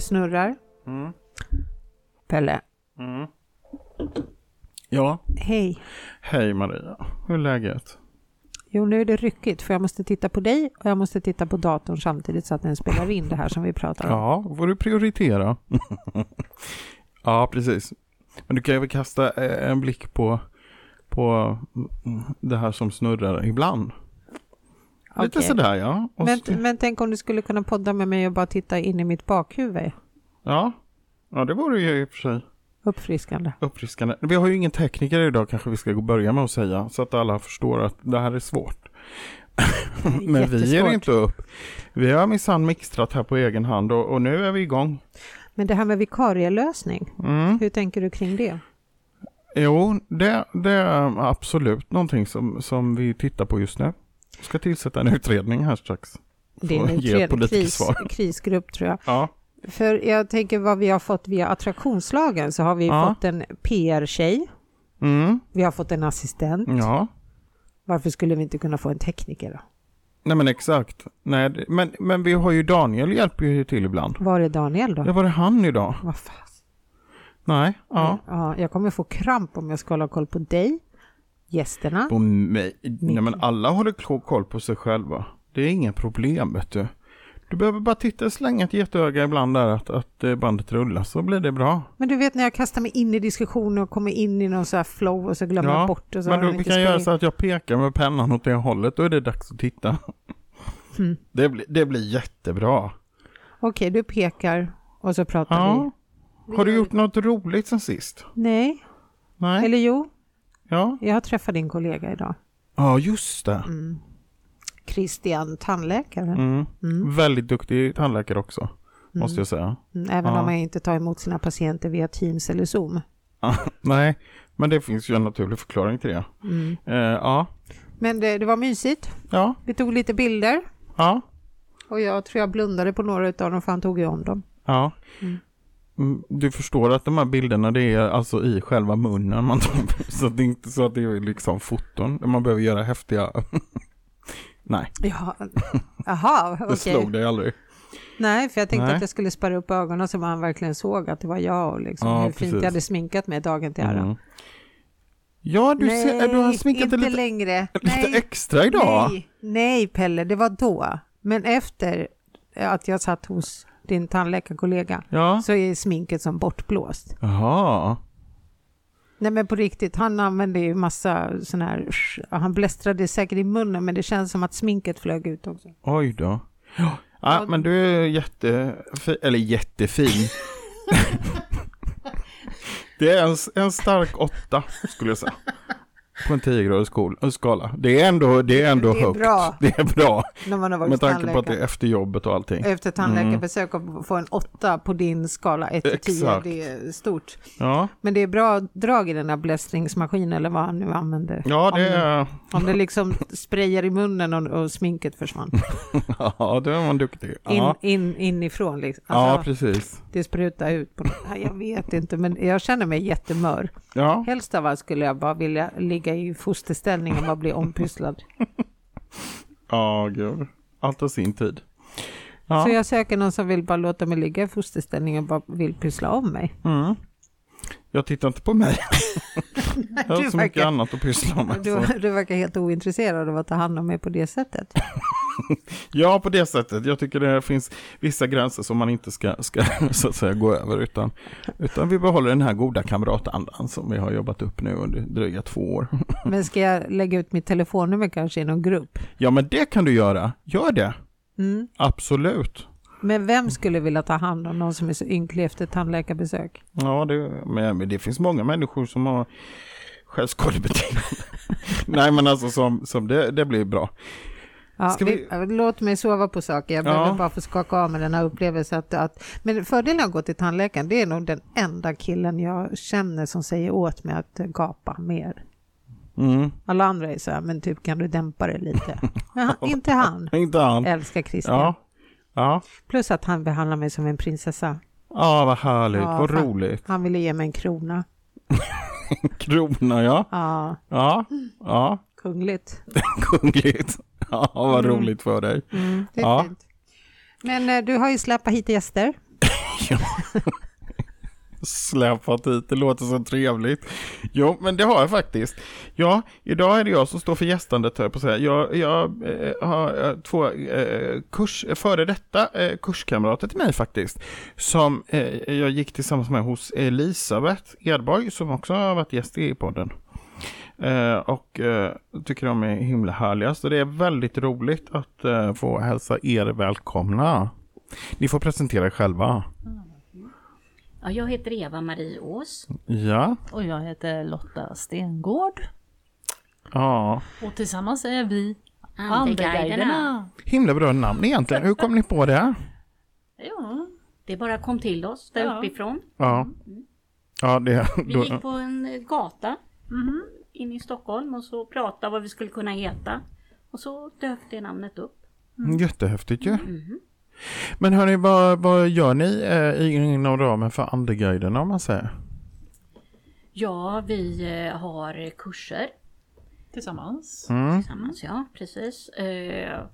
snurrar. Det snurrar. Mm. Pelle, Mm. Ja, hej. hej Maria. Hur är läget? Jo, nu är det ryckigt för jag måste titta på dig och jag måste titta på datorn samtidigt så att den spelar in det här som vi pratar om. Ja, får du prioritera. ja, precis. Men du kan ju väl kasta eh, en blick på, på det här som snurrar ibland. Lite sådär ja. Och Men, så- men tänk om du skulle kunna podda med mig och bara titta in i mitt bakhuvud. ja. ja, det vore ju i och för sig Uppfriskande. uppfriskande. Vi har ju ingen tekniker idag kanske vi ska gå- börja med att säga. Så att alla förstår att det här är svårt. Men vi ger inte upp. Vi har minsann mixtrat här på egen hand och, och nu är vi igång. Men det här med vikarielösning, Mm. hur tänker du kring det? Jo, det, det är absolut någonting som, som vi tittar på just nu. Jag ska tillsätta en utredning här strax. Det är en ge utred- politiskt kris, svar. krisgrupp tror jag. Ja, För jag tänker vad vi har fått via attraktionslagen så har vi Ja. fått en PR-tjej, mm. vi har fått en assistent. ja. Varför skulle vi inte kunna få en tekniker då? Nej men exakt. Nej, men, men vi har ju Daniel hjälper ju till ibland. Var är Daniel då? Ja, var är han idag? Vad fan? Nej, ja. Ja, jag kommer få kramp om jag ska hålla koll på dig, gästerna. På mig. Nej men alla håller koll på sig själva. Det är inga problem vet du. Du behöver bara titta och slänga ett getöga ibland där att, att eh, bandet rullar så blir det bra. Men du vet när jag kastar mig in i diskussioner och kommer in i någon så här flow och så glömmer jag bort och så men har då, den vi inte kan göra så att jag pekar med pennan åt det hållet. Då är det dags att titta. Mm. Det, blir, det blir jättebra. Okej, du pekar och så pratar Ja. vi. Har du gjort något roligt sen sist? Nej, Nej? eller jo, Ja? jag har träffat din kollega idag. Ja, just det. Mm. Christian, tandläkare. Mm. Mm. Väldigt duktig tandläkare också, måste jag säga. Mm, Även Ja. om man inte tar emot sina patienter via Teams eller Zoom. Nej, men det finns ju en naturlig förklaring till det. Mm. Eh, ja, Men det, det var mysigt. ja, Vi tog lite bilder ja, och jag tror jag blundade på några av dem för han tog ju om dem. ja. Mm. Mm, Du förstår att de här bilderna det är alltså i själva munnen man tar, så det är inte så att det är liksom foton man behöver göra häftiga Nej, Ja, jaha, det okej. slog dig aldrig. Nej, för jag tänkte Nej. att jag skulle spärra upp ögonen så man verkligen såg att det var jag och liksom Ja, hur fint precis. jag hade sminkat mig dagen till ära. Mm. Ja, du, ser, du har sminkat dig lite, längre. lite Nej, extra idag. nej, nej, Pelle, det var då. Men efter att jag satt hos din tandläkarkollega Ja, så är sminket som bortblåst. jaha. Nej men på riktigt, han använde ju massa sån här, han blästrade säkert i munnen men det känns som att sminket flög ut också. Oj då. Ja, ja, men du är jättefin, eller jättefin. det är en, en stark åtta skulle jag säga. På en 10-gradig skol- skala. Det är ändå, det är ändå Det är högt. bra. Det är bra. När man har varit Med tanke på att det är efter jobbet och allting. Efter tandläkarbesök och få en åtta på din skala 1 till 10, Exakt. det är stort. Ja, Men det är bra drag i den här blästringsmaskinen eller vad han nu använder. ja Om det är, Om det liksom sprayar i munnen och, och sminket försvann. ja, då är man duktig. In, Ja, in, inifrån liksom. ja Alltså, precis. det sprutar ut på Jag vet inte, men jag känner mig jättemör. Ja, Helst av allt skulle jag bara vilja ligga i fosterställning och bara bli ompysslad. ja gud. Allt har sin tid. Så Ja. jag söker någon som vill bara låta mig ligga i fosterställning och bara vill pyssla om mig. Mm. Jag tittar inte på mig. Jag har Du så mycket verkar- annat att pyssla med. Du, så. du verkar helt ointresserad av att ta hand om mig på det sättet. Ja, på det sättet. Jag tycker det finns vissa gränser som man inte ska, ska så att säga, gå över. Utan, utan vi behåller den här goda kamratandan som vi har jobbat upp nu under dryga två år. Men ska jag lägga ut mitt telefonnummer kanske i någon grupp? Ja, men det kan du göra. Gör det. Mm. Absolut. Men vem skulle vilja ta hand om någon som är så ynklig efter tandläkarbesök? Ja, det, men, men det finns många människor som har självskadebeteende. Nej, men alltså som, som det, det blir bra. Ja, Ska vi... Låt mig sova på saker, jag Ja. behöver bara få skaka av med den här upplevelsen. Att, att... Men fördelen att gå till tandläkaren, det är nog den enda killen jag känner som säger åt mig att gapa mer. Mm. Alla andra är så här, men typ kan du dämpa det lite? Men han, inte han. Inte han. Älskar Christian. Ja. Ja. Plus att han behandlar mig som en prinsessa. Ja, vad härligt. Ja, vad fan. roligt. Han ville ge mig en krona. Krona, ja. Ja, Ja. Ja. kungligt. Kungligt. Ja, vad Mm. roligt för dig. Mm, det är Ja. fint. Men eh, du har ju släpat hit gäster. Släpat hit, det låter så trevligt. Jo, men det har jag faktiskt. Ja, idag är det jag som står för gästandet, här på att säga. Jag, jag eh, har eh, två eh, kurs, före detta eh, kurskamrater till mig faktiskt. Som eh, jag gick tillsammans med hos Elisabeth Edborg, som också har varit gäst i podden. Eh, och eh, tycker de är himla härliga. Så det är väldigt roligt att eh, få hälsa er välkomna. Ni får presentera er själva. Ja, jag heter Eva-Marie Ås. Ja, Och jag heter Lotta Stengård. ja. Och tillsammans är vi Andeguiderna. Himla bra namn egentligen. Hur kom ni på det? Ja, Det bara kom till oss där Ja. uppifrån. Ja. Ja, det... Vi Då, gick på en gata Mhm. Inne i Stockholm och så pratade vad vi skulle kunna heta. Och så dök det namnet upp. jättehäftigt ju. Mhm. Men hörni, vad, vad gör ni eh, inom ramen för Andeguiderna om man säger? Ja, vi eh, har kurser tillsammans. Mm. tillsammans, ja precis. Eh,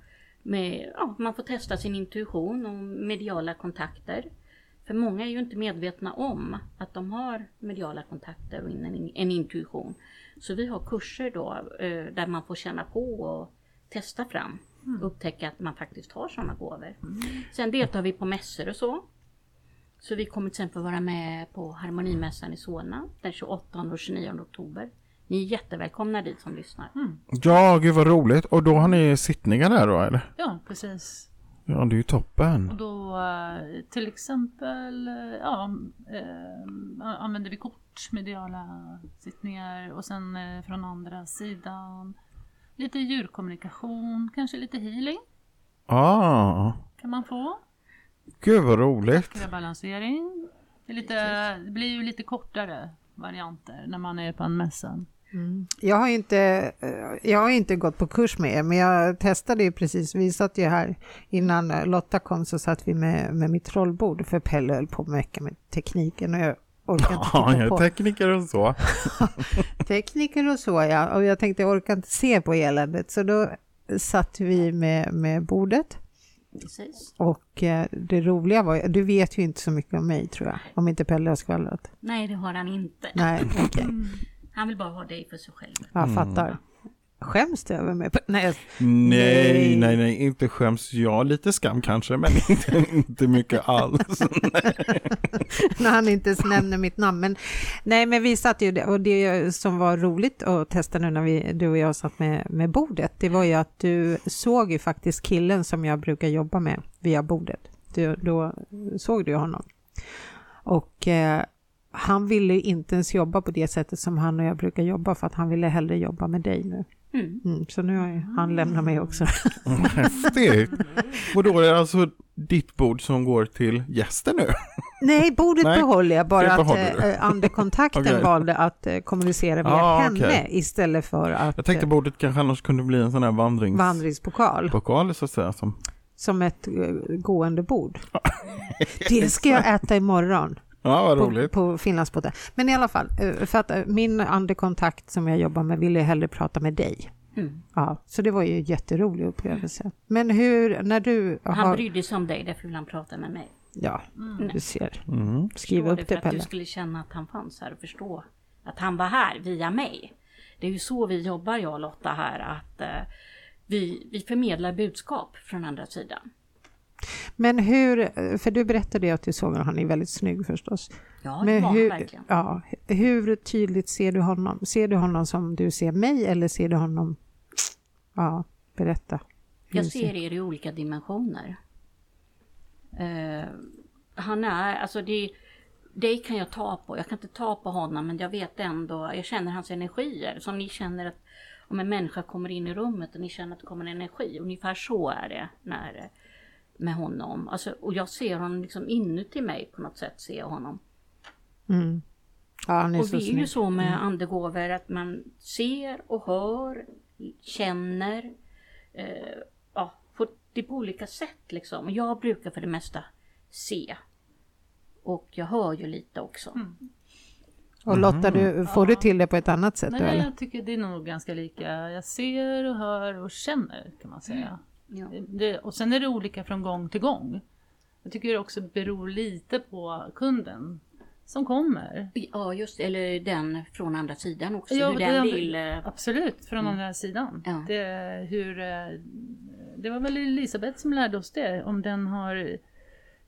med, ja, man får testa sin intuition och mediala kontakter. För många är ju inte medvetna om att de har mediala kontakter och en, en intuition. Så vi har kurser då eh, där man får känna på och testa fram. Upptäcka att man faktiskt har sådana gåvor. Sen deltar vi på mässor och så. Så vi kommer till exempel vara med på Harmonimässan i Solna den 28 och 29 oktober. Ni är jättevälkomna dit som lyssnar. Ja, gud vad roligt. Och då har ni sittningar där då eller? Ja, precis. Ja, det är ju toppen. Och då eh, till exempel eh, ja, eh, använder vi kort, mediala sittningar och sen eh, från andra sidan lite djurkommunikation, kanske lite healing Ah, kan man få. gud vad roligt. Balansering. Det, lite, det blir ju lite kortare varianter när man är på en mässa. Jag har inte, eh, jag har inte gått på kurs med er, men jag testade ju precis. Vi satt ju här innan eh, Lotta kom så satt vi med, med mitt trollbord för Pelle höll på mecka med tekniken och jag orkade inte Ja, titta jag är på. tekniker och så. Tekniker och så ja, och jag tänkte jag orkar inte se på eländet så då satt vi med, med bordet Precis. och eh, det roliga var, du vet ju inte så mycket om mig tror jag, om inte Pelle har skvallrat. Nej, det har han inte. Nej, okej, Han vill bara ha dig för sig själv. jag fattar. Skäms du över mig? Nej, Nej, nej, nej, inte skäms jag. Lite skam kanske, men inte, inte mycket alls. när han inte ens nämner mitt namn. Men, nej, men vi satt ju och det som var roligt att testa nu när vi, du och jag satt med, med bordet, det var ju att du såg ju faktiskt killen som jag brukar jobba med via bordet. Du, då såg du honom. Och eh, han ville ju inte ens jobba på det sättet som han och jag brukar jobba för att han ville hellre jobba med dig nu. Mm. Mm, så nu har han lämnat mig också. Häftigt. Och då är det alltså ditt bord som går till gäster nu? Nej, bordet Nej, behåller jag, bara att behåller du. eh, andekontakten Okej. valde att eh, kommunicera via Ah, henne okej. istället för att Jag tänkte eh, bordet kanske annars kunde bli en sån här vandringspokal vandringspokal så att säga. Som... som ett eh, gående bord. Det ska jag äta imorgon Ja, vad på, roligt. på Finlandsbåten. Men i alla fall, eh, för att eh, min andekontakt som jag jobbar med ville hellre prata med dig. Mm. Ja, så det var ju en jätterolig upplevelse. Men hur, när du Han har... brydde sig om dig, därför ville han prata med mig. Ja, Mm. du ser. Mm. Skriv Förstår upp det det för att du Pelle. skulle känna att han fanns här och förstå att han var här via mig. Det är ju så vi jobbar jag och Lotta här, att eh, vi, vi förmedlar budskap från andra sidan. Men hur, för du berättade ju att du såg honom, han är väldigt snygg förstås. Ja, Men det var hur, verkligen. ja, hur tydligt ser du honom? Ser du honom som du ser mig eller ser du honom... Ja, berätta. Jag ser er i olika dimensioner. Eh, han är, alltså det, det kan jag ta på. Jag kan inte ta på honom men jag vet ändå, jag känner hans energier. Som ni känner att om en människa kommer in i rummet och ni känner att det kommer en energi. Ungefär så är det när, med honom. Alltså, och jag ser honom liksom inuti mig på något sätt, ser jag honom. Mm. Ja, han är Och så det är ju så med andegåvor att man ser och hör, känner. Eh, ja, på, det är på olika sätt liksom. Och Jag brukar för det mesta se. Och jag hör ju lite också. Och Lotta, du, får du till det på ett annat sätt? då, Nej, eller? jag tycker det är nog ganska lika. Jag ser och hör och känner kan man säga. Ja. Det, och sen är det olika från gång till gång. Jag tycker det också beror lite på kunden som kommer. Ja, just. Eller den från andra sidan också. Ja, hur den den- vill. eh, Absolut, från Mm. andra sidan. Ja. Det, hur, eh, det var väl Elisabeth som lärde oss det. Om den har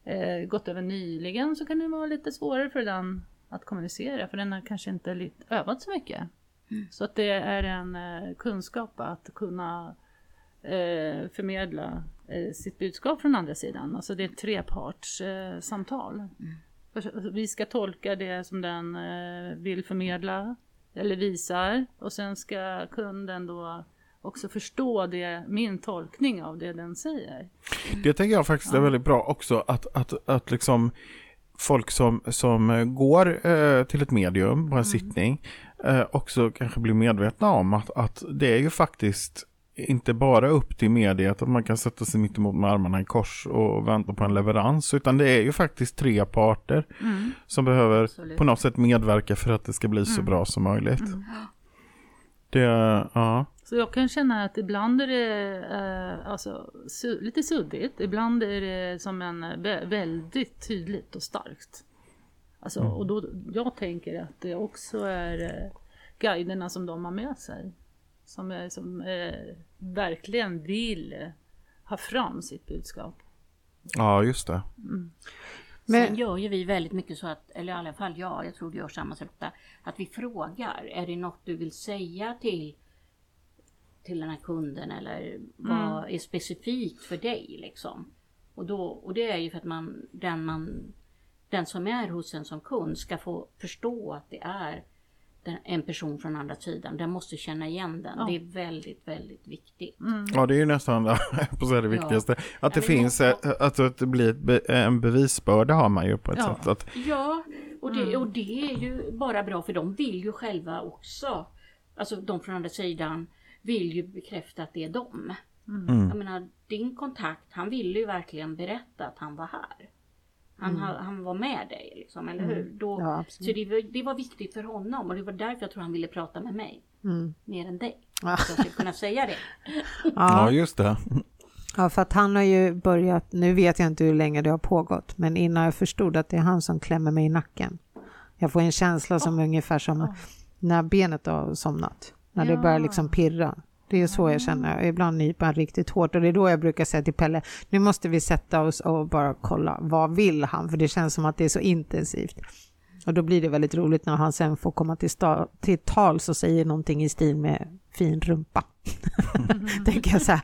eh, gått över nyligen så kan det vara lite svårare för den att kommunicera för den har kanske inte övat så mycket. Mm. Så att det är en eh, kunskap att kunna eh, förmedla eh, sitt budskap från andra sidan. Alltså det är ett trepartssamtal. Eh. Mm. Vi ska tolka det som den eh, vill förmedla eller visar och sen ska kunden då också förstå det, min tolkning av det den säger. Det tänker jag faktiskt är väldigt bra också att, att, att liksom folk som, som går eh, till ett medium på en sittning eh, också kanske blir medvetna om att, att det är ju faktiskt inte bara upp till mediet att man kan sätta sig mitt emot med armarna i kors och vänta på en leverans utan det är ju faktiskt tre parter som behöver Absolut. på något sätt medverka för att det ska bli så bra som möjligt. Det, ja. Så jag kan känna att ibland är det eh, alltså, su- lite suddigt, ibland är det som en vä- väldigt tydligt och starkt. Alltså, Och då, jag tänker att det också är eh, guiderna som de har med sig. Som, är, som eh, verkligen vill eh, ha fram sitt budskap. ja, just det. Men- Sen gör ju vi väldigt mycket så att, eller i alla fall jag, jag tror du gör samma sak att vi frågar, är det något du vill säga till, till den här kunden eller vad är specifikt för dig liksom? Och, då, och det är ju för att man, den man, den som är hos en som kund ska få förstå att det är en person från andra sidan. Den måste känna igen den. Ja. Det är väldigt, väldigt viktigt. Ja, det är ju nästan på så här det Ja. viktigaste. Att det Ja, finns, måste- ett- alltså att det blir be, en bevisbörda har man ju på ett Ja. sätt. Att, Ja, och det, och det är ju bara bra för de vill ju själva också, alltså de från andra sidan vill ju bekräfta att det är dem. Mm. Jag menar, din kontakt, han ville ju verkligen berätta att han var här. Han, ha- han var med dig, liksom, eller hur? Då, Ja, så det var, det var viktigt för honom och det var därför jag tror han ville prata med mig. Mm. Mer än dig. Ja. Så jag skulle kunna säga det. ja. Ja, just det. ja, för att han har ju börjat, nu vet jag inte hur länge det har pågått, men innan jag förstod att det är han som klämmer mig i nacken. Jag får en känsla som ungefär som när benet har somnat, när det Ja. börjar liksom pirra. Det är så jag känner, ibland nyper han riktigt hårt och det är då jag brukar säga till Pelle, nu måste vi sätta oss och bara kolla, vad vill han? För det känns som att det är så intensivt. Och då blir det väldigt roligt när han sen får komma till, sta- till tals och säger någonting i stil med fin rumpa. Tänker jag så här.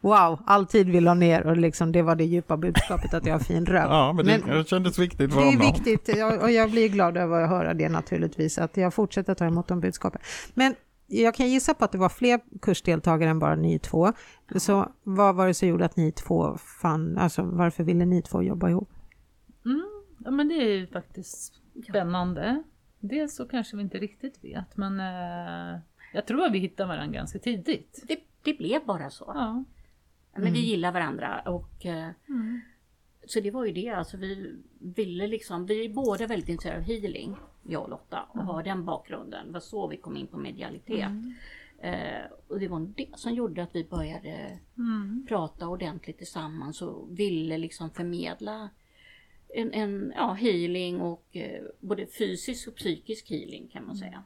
wow, all tid vill ha ner och liksom det var det djupa budskapet att jag har fin röv. Ja, men det, Men- det kändes viktigt för det är viktigt jag- och jag blir glad över att höra det naturligtvis, att jag fortsätter ta emot de budskapen. Men jag kan gissa på att det var fler kursdeltagare än bara ni två. Så vad var det som gjorde att ni två fann, alltså varför ville ni två jobba ihop? Mm, ja men det är ju faktiskt spännande. Dels så kanske vi inte riktigt vet men eh, jag tror att vi hittar varandra ganska tidigt. Det, det blev bara så. Ja. Men vi gillar varandra och eh, Mm. Så det var ju det, alltså vi ville liksom, vi är båda väldigt intresserade av healing, jag och Lotta, och har den bakgrunden. Det var så vi kom in på medialitet. Eh, och det var det som gjorde att vi började Mm. prata ordentligt tillsammans och ville liksom förmedla en, en ja, healing och eh, både fysisk och psykisk healing kan man säga.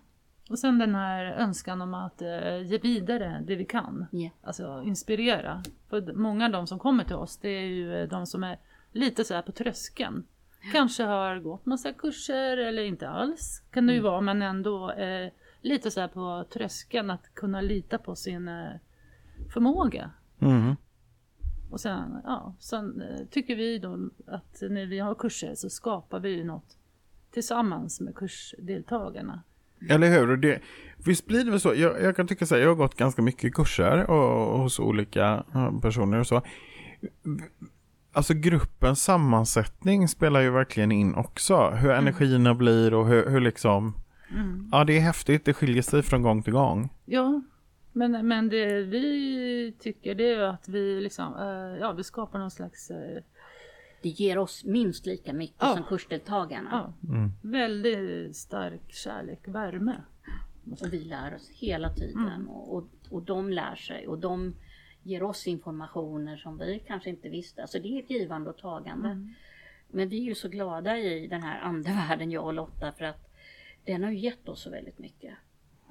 Och sen den här önskan om att eh, ge vidare det vi kan. Ja. Alltså inspirera. För många av de som kommer till oss det är ju eh, de som är lite så här på tröskeln. Kanske har gått massa kurser eller inte alls kan det ju vara men ändå eh, lite så här på tröskeln att kunna lita på sin eh, förmåga. Mm. Och sen, ja, sen eh, tycker vi då att när vi har kurser så skapar vi ju något tillsammans med kursdeltagarna. Eller hur? Det, visst blir det väl så? Jag, jag kan tycka så här, jag har gått ganska mycket kurser och, och hos olika personer och så. Alltså gruppens sammansättning spelar ju verkligen in också. Hur energierna blir och hur, hur liksom... Ja, det är häftigt. Det skiljer sig från gång till gång. Ja, men, men det vi tycker det är ju att vi liksom, eh, ja vi skapar någon slags, eh, Det ger oss minst lika mycket Ja. som kursdeltagarna. ja, Mm. väldigt stark kärlek, värme. Och vi lär oss hela tiden Mm. och, och, och de lär sig och de ger oss informationer som vi kanske inte visste. Alltså det är ett givande och tagande. Men vi är ju så glada i den här andevärlden, jag och Lotta, för att den har ju gett oss så väldigt mycket.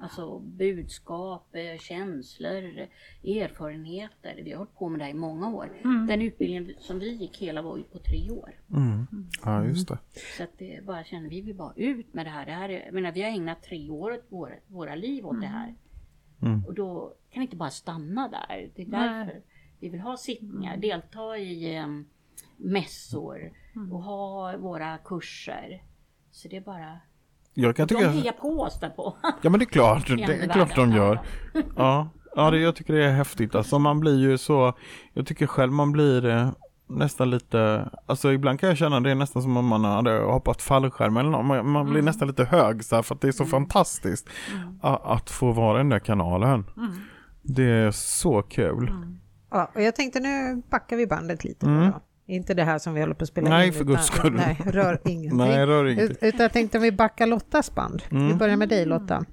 Alltså budskap, eh, känslor, erfarenheter. Vi har hållit på med det här i många år. Den utbildningen som vi gick hela var ju på tre år. Mm. Ja, just det. Så att det bara känner vi vill bara ut med det här. Det här är, jag menar, vi har ägnat tre år åt våra, våra liv åt det här. Mm. Och då kan vi inte bara stanna där. Det är Nej. därför vi vill ha sittningar, delta i um, mässor och ha våra kurser. Så det är bara... Jag kan De tycka... hejar på oss där på. Ja men det är klart, det är klart de gör. Ja. Ja, ja det, jag tycker det är häftigt. Alltså man blir ju så, jag tycker själv man blir eh, nästan lite, alltså ibland kan jag känna det är nästan som om man hade hoppat fallskärm eller något. Man, man blir nästan lite hög så här, för att det är så fantastiskt a, att få vara i den där kanalen. Det är så kul. Ja, och jag tänkte nu backar vi bandet lite. Mm. Då. Inte det här som vi håller på att spela Nej, in. för guds skull. Nej, rör ingenting. Nej, rör ingenting. Ut- Utan jag tänkte om vi backar Lottas band. Vi Mm. börjar med dig Lotta.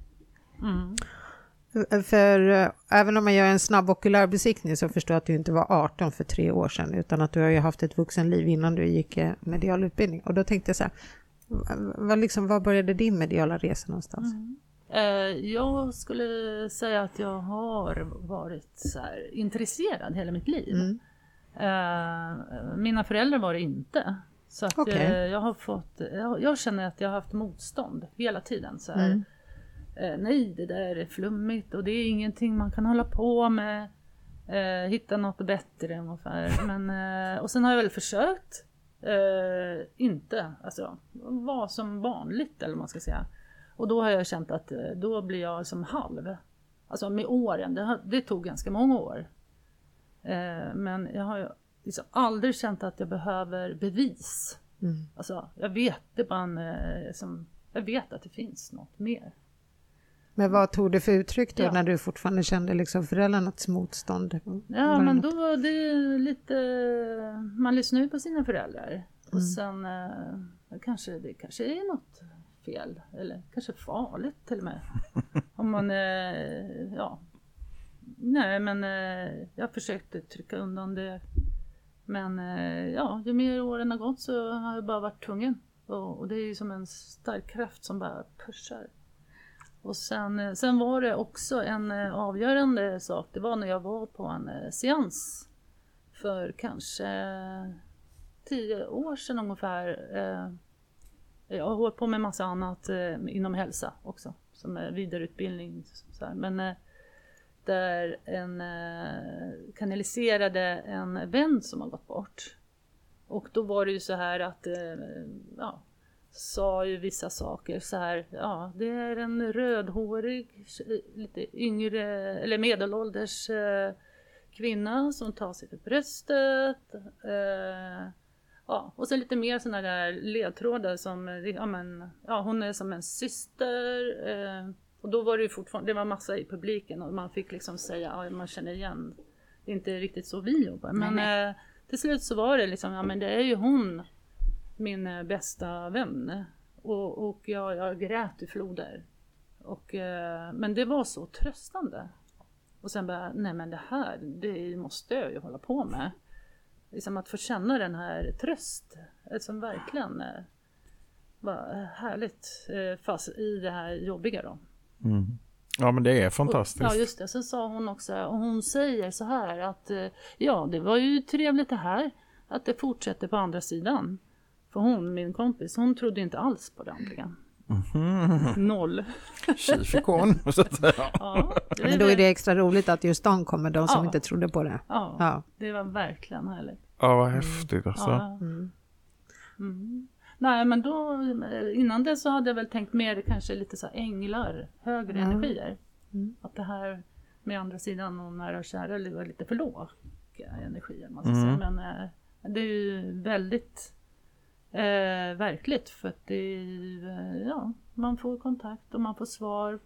Mm. För eh, även om man gör en snabb okulärbesiktning så förstår jag att du inte var 18 för tre år sedan utan att du har ju haft ett vuxenliv innan du gick eh, medial utbildning. Och då tänkte jag så här, vad, liksom, var började din mediala resa någonstans? Eh, Jag skulle säga att jag har varit så här, intresserad hela mitt liv. Mm. Mina föräldrar var det inte. Så att eh, jag har fått, jag, jag känner att jag har haft motstånd hela tiden. Så Mm. Eh, nej, det där är flummigt och det är ingenting man kan hålla på med. Eh, hitta något bättre ungefär. Men, eh, och sen har jag väl försökt eh, inte, alltså vara som vanligt eller vad man ska säga. Och då har jag känt att eh, då blir jag som halv. Alltså med åren, det, det tog ganska många år. Eh, men jag har ju liksom aldrig känt att jag behöver bevis. Mm. Alltså jag vet, det bara en, som, jag vet att det finns något mer. Men vad tog det för uttryck då Ja. när du fortfarande kände liksom föräldrarnas motstånd? Ja men något- då var det lite, man lyssnar ju på sina föräldrar. Mm. Och sen eh, kanske det kanske är något fel eller kanske farligt till och med. Om man, eh, ja. Nej men eh, jag försökte trycka undan det. Men eh, ja, ju mer åren har gått så har jag bara varit tvungen. Och, och det är ju som en stark kraft som bara pushar. Och sen, eh, sen var det också en eh, avgörande sak. Det var när jag var på en eh, seans för kanske tio år sedan ungefär. Jag har hållit på med massa annat inom hälsa också, som är vidareutbildning. Så här. Men där en kanaliserade en vän som har gått bort. Och då var det ju så här att, ja, sa ju vissa saker så här, ja det är en rödhårig, lite yngre eller medelålders eh, kvinna som tar sig för bröstet. Eh, ja, och sen lite mer sådana där ledtrådar som, ja men, ja hon är som en syster. Eh, och då var det ju fortfarande, det var massa i publiken och man fick liksom säga, ja man känner igen, det är inte riktigt så vi jobbar. Men Nej, eh, till slut så var det liksom, ja men det är ju hon, min eh, bästa vän. Och, och jag, jag grät i floder. Och, eh, men det var så tröstande. Och sen bara, nej men det här, det måste jag ju hålla på med. Liksom att få känna den här tröst, som verkligen eh, var härligt. Fast i det här jobbiga då. Mm. Ja men det är Och, fantastiskt. ja just det, sen sa hon också, och hon säger så här att ja det var ju trevligt det här, att det fortsätter på andra sidan. För hon, min kompis, hon trodde inte alls på det andliga. Mhm. Noll. Så att säga. Ja, Men då är det extra roligt att just de kommer, de som Ja. inte trodde på det. ja, Ja. det var verkligen härligt. Ja vad häftigt alltså. Ja. Mm. Mm. Nej men då, innan det så hade jag väl tänkt mer kanske lite så här änglar, högre Ja. energier. Mm. Att det här med andra sidan och nära och kära det var lite för låga energier. Man ska Mm. säga. Men eh, det är ju väldigt eh, verkligt för att det eh, ja, man får kontakt och man får svar.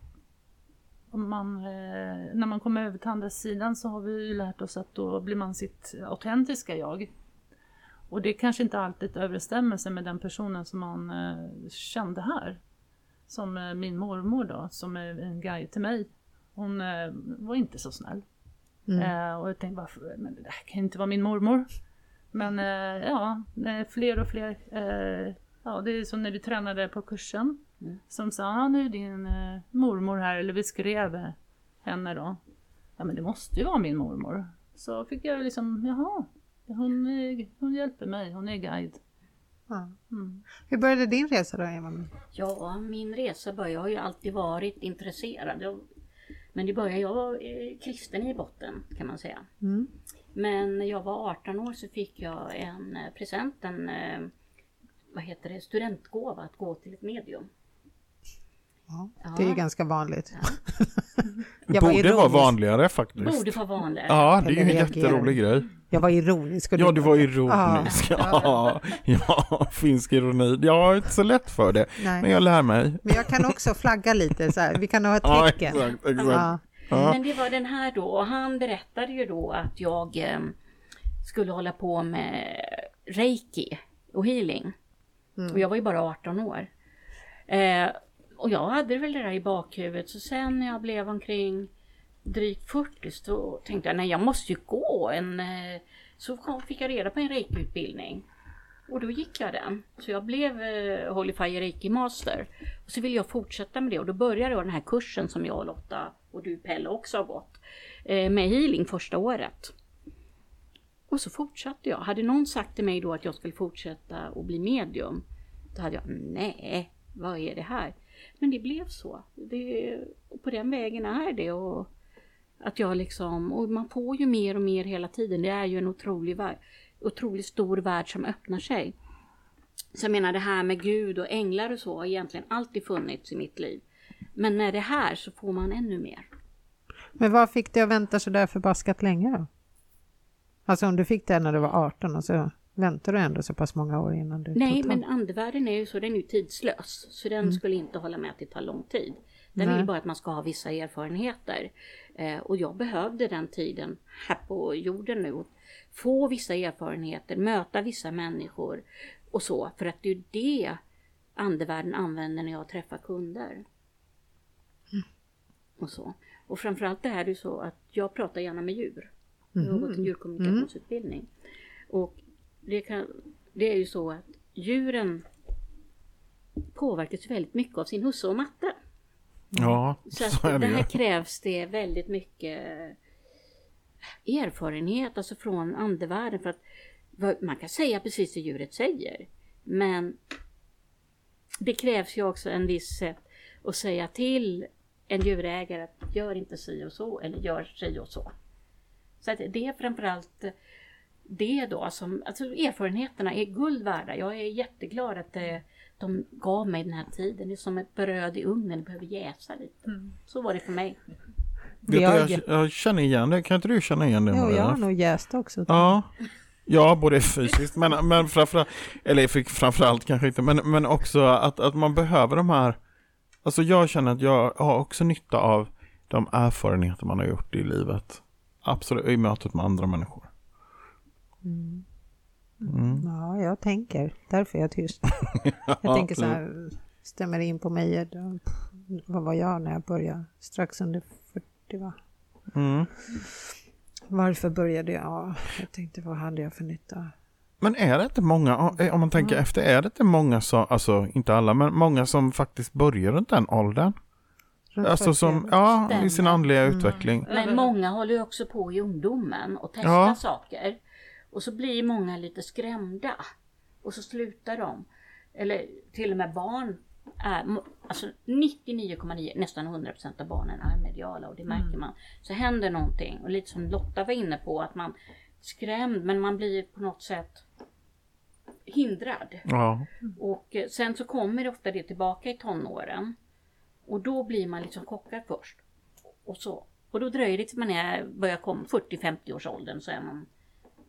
Man, eh, när man kommer över till andra sidan så har vi ju lärt oss att då blir man sitt autentiska jag. Och det kanske inte alltid överensstämmer med den personen som man eh, kände här. Som eh, min mormor då, som är en guide till mig. Hon eh, var inte så snäll. Mm. Eh, och jag tänkte, varför, men det här kan inte vara min mormor. Men eh, ja, fler och fler. Eh, ja, det är som när vi tränade på kursen. Mm. Som sa, ja, nu är din eh, mormor här, eller vi skrev henne då. Ja men det måste ju vara min mormor. Så fick jag liksom, jaha, hon, är, hon hjälper mig, hon är guide. Ja. Mm. Hur började din resa då, Eva? Ja, min resa började, jag har ju alltid varit intresserad. Jag, men det började, jag var eh, kristen i botten kan man säga. Mm. Men när jag var 18 år så fick jag en eh, present, en eh, vad heter det, studentgåva att gå till ett medium. Ja, Ja. det är ju ganska vanligt. Var borde vara ironisk. vanligare faktiskt. Borde vara vanligare. Ja, det är ju en jätterolig grej. Jag var ironisk. och Ja, du var Ja. ironisk. Ja, ja, finsk ironi. Jag har inte så lätt för det, Nej. men jag lär mig. Men jag kan också flagga lite så här. Vi kan ha ett Ja, tecken. exakt, exakt. Ja. Men det var den här då och han berättade ju då att jag eh, skulle hålla på med reiki och healing. Och jag var ju bara 18 år. Eh, och jag hade väl det där i bakhuvudet så sen när jag blev omkring drygt 40 så tänkte jag nej jag måste ju gå en... Eh, så fick jag reda på en reiki-utbildning. Och då gick jag den. Så jag blev eh, Holy Fire Reiki Master. Och så ville jag fortsätta med det och då började jag den här kursen som jag och Lotta och du Pelle också har gått. Eh, med healing första året. Och så fortsatte jag. Hade någon sagt till mig då att jag skulle fortsätta och bli medium. Då hade jag, nej, vad är det här? Men det blev så. Det, och på den vägen är det. Och att jag liksom, och man får ju mer och mer hela tiden. Det är ju en otrolig, värld, otroligt stor värld som öppnar sig. Så jag menar det här med Gud och änglar och så har egentligen alltid funnits i mitt liv. Men när det är här så får man ännu mer. Men vad fick dig att vänta så där förbaskat länge då? Alltså om du fick det när du var 18 och så väntar du ändå så pass många år innan du Nej, men andevärlden är ju så, den är ju tidslös. Så den skulle inte hålla med att det tar lång tid. Den Nej. vill bara att man ska ha vissa erfarenheter. Eh, och jag behövde den tiden här på jorden nu. Få vissa erfarenheter, möta vissa människor och så. För att det är det andevärlden använder när jag träffar kunder. Och så. Och framförallt det här är ju så att jag pratar gärna med djur. Jag har gått en djurkommunikationsutbildning. Och det, kan, det är ju så att djuren påverkas väldigt mycket av sin husse och matte. Ja, Så, så är det det här ju. krävs det väldigt mycket erfarenhet, alltså från andevärlden. För att man kan säga precis det djuret säger. Men det krävs ju också en viss sätt att säga till en djurägare att gör inte si och så eller gör si och så. Så att det är framförallt det då som, alltså erfarenheterna är guld värda. Jag är jätteglad att det, de gav mig den här tiden. Det är som ett bröd i ugnen, det behöver jäsa lite. Så var det för mig. Vet du, Jag- jag, jag känner igen det. Kan inte du känna igen det? Jo, Maria? jag har nog jäst också. Ja. Ja, både fysiskt men, men framförallt, eller framförallt kanske inte, men, men också att, att man behöver de här, alltså jag känner att jag har också nytta av de erfarenheter man har gjort i livet. Absolut, i mötet med andra människor. Mm. Mm. Ja, jag tänker. Därför är jag tyst. Jag tänker så här, stämmer in på mig. då- Vad var jag när jag började? Strax under 40 va? Mm. Varför började jag? Ja, jag tänkte vad hade jag för nytta? Men är det inte många, om man tänker efter, är det inte många som, alltså inte alla, men många som faktiskt börjar runt den åldern? Runt Alltså 40 som, ja, i sin andliga Mm. utveckling. Men många håller ju också på i ungdomen och testar Ja. saker. Och så blir många lite skrämda. Och så slutar de. Eller till och med barn är, alltså 99,9, nästan 100% av barnen är mediala och det märker man. Så händer någonting och lite som Lotta var inne på att man skrämd men man blir på något sätt hindrad. Ja. Och eh, sen så kommer ofta det tillbaka i tonåren. Och då blir man liksom chockad först. Och, så. och då dröjer det tills man är, börjar komma 40-50 års åldern så är man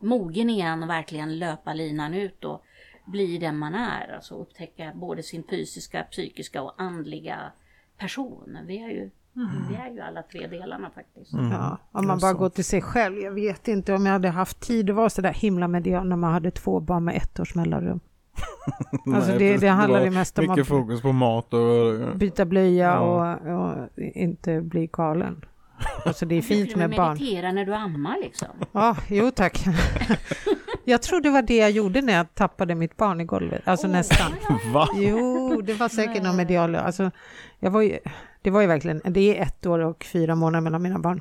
mogen igen och verkligen löpa linan ut och bli den man är. Alltså upptäcka både sin fysiska, psykiska och andliga person. Vi är ju, vi är ju alla tre delarna faktiskt. Ja, om det man bara går till sig själv. Jag vet inte om jag hade haft tid att vara så där himla medial när man hade två barn med ett års mellanrum. Alltså Nej, det, det handlar ju mest om Mycket att fokus på mat och... byta blöja Ja. och, och inte bli galen. Alltså det är fint Brukar med du barn. meditera när du ammar liksom? Ja, jo tack. Jag tror det var det jag gjorde när jag tappade mitt barn i golvet, alltså nästan. Va? Jo, det var säkert någon medial... Alltså, jag var ju, det var ju verkligen, det är ett år och fyra månader mellan mina barn.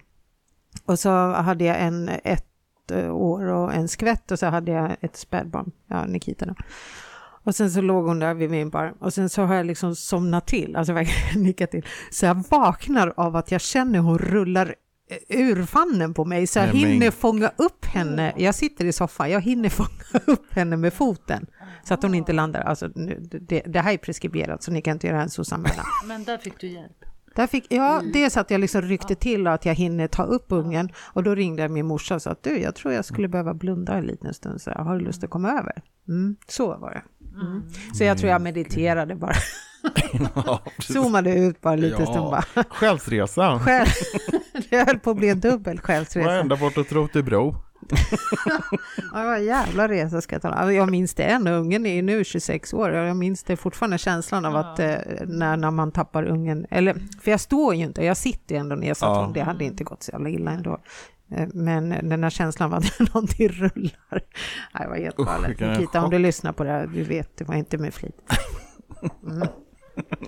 Och så hade jag en ett eh, år och en skvätt och så hade jag ett spädbarn, ja, Nikita då. Och sen så låg hon där vid min bar och sen så har jag liksom somnat till, alltså verkligen nickat till. Så jag vaknar av att jag känner hon rullar ur famnen på mig så jag Nej, men- hinner fånga upp henne. Jag sitter i soffan, jag hinner fånga upp henne med foten så att hon inte landar. Alltså, nu, det, det här är preskriberat så ni kan inte göra en SOS-anmälan. Men där fick du hjälp. Där fick, ja, dels att jag liksom ryckte till och att jag hinner ta upp ungen och då ringde jag min morsa och sa att du, jag tror jag skulle behöva blunda en liten stund så jag har du lust att komma över? Mm, så var det. Mm. Så jag tror jag mediterade bara, Ja, zoomade ut bara lite Ja. stund bara. Själsresa. Själv, det höll på att bli en dubbel själsresa. Var ända bort och Rotebro. Ja, det var en jävla resa ska jag tala Jag minns det än, ungen är ju nu 26 år och jag minns det fortfarande känslan av att eh, när, när man tappar ungen, eller för jag står ju inte, jag sitter ju ändå nedsatt, Ja. det hade inte gått så jävla illa ändå. Eh, Men den här känslan av att någonting rullar, Nej, det var helt galet. Nikita, om du lyssnar på det här, du vet, det var inte med flit.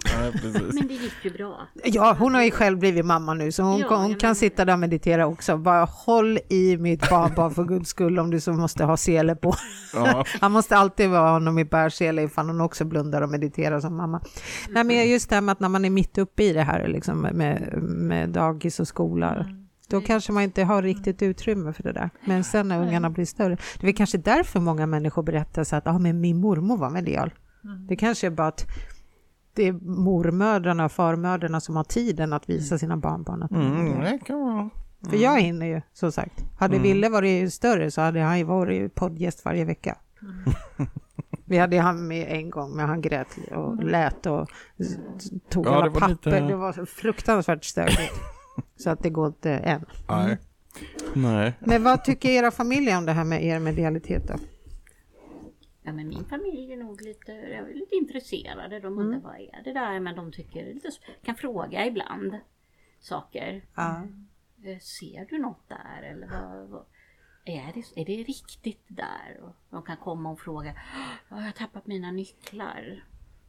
Ja, precis. Men det gick ju bra. Ja, hon har ju själv blivit mamma nu, så hon, Ja, kan- hon kan menar- sitta där och meditera också. Bara håll i mitt barn, bara för guds skull, om du så måste ha sele på. Ja. Han måste alltid vara honom i bärsele ifall hon också blundar och mediterar som mamma. Nej, men just det här med att när man är mitt uppe i det här liksom, med, med dagis och skola, då kanske man inte har riktigt utrymme för det där. Men sen när ungarna blir större, det är kanske därför många människor berättar så att ah, men min mormor var medial. Det kanske är bara att det är mormödrarna och farmödrarna som har tiden att visa sina barnbarn att Mm, det kan vara. För jag hinner ju, som sagt. Hade Ville varit större så hade han ju varit poddgäst varje vecka. Vi hade han med en gång, men han grät och lät och tog Ja, alla det papper. lite- Det var fruktansvärt stökigt. Så att det går inte än. Nej. Nej. Men vad tycker era familjer om det här med er medialitet då? Ja, men min familj är nog lite, är lite intresserade. De undrar vad är det där? Men de tycker lite, kan fråga ibland saker. Ja. Eh, Ser du något där? Eller vad, vad, är, det, är det riktigt där? Och de kan komma och fråga. "Ja, Jag har tappat mina nycklar.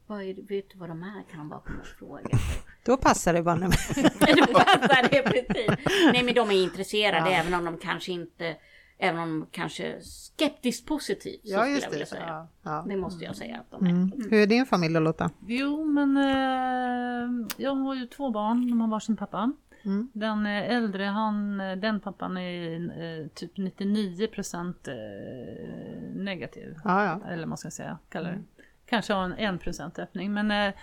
Vad är det, vet du vad de är? Kan de bara komma och fråga. Då passar det bara. Då passar det precis. Nej men de är intresserade även om de kanske inte Även om de kanske är skeptiskt positivt så skulle jag vilja säga. Ja, ja. Det måste jag säga att de är. Mm. Hur är din familj då, Lotta? Jo, men eh, jag har ju två barn, de har varsin pappa. Mm. Den eh, äldre, han, eh, den pappan är eh, typ 99% eh, negativ. Ja, ja. Eller vad man ska säga, kalla det. Kanske har en 1% öppning. Men eh,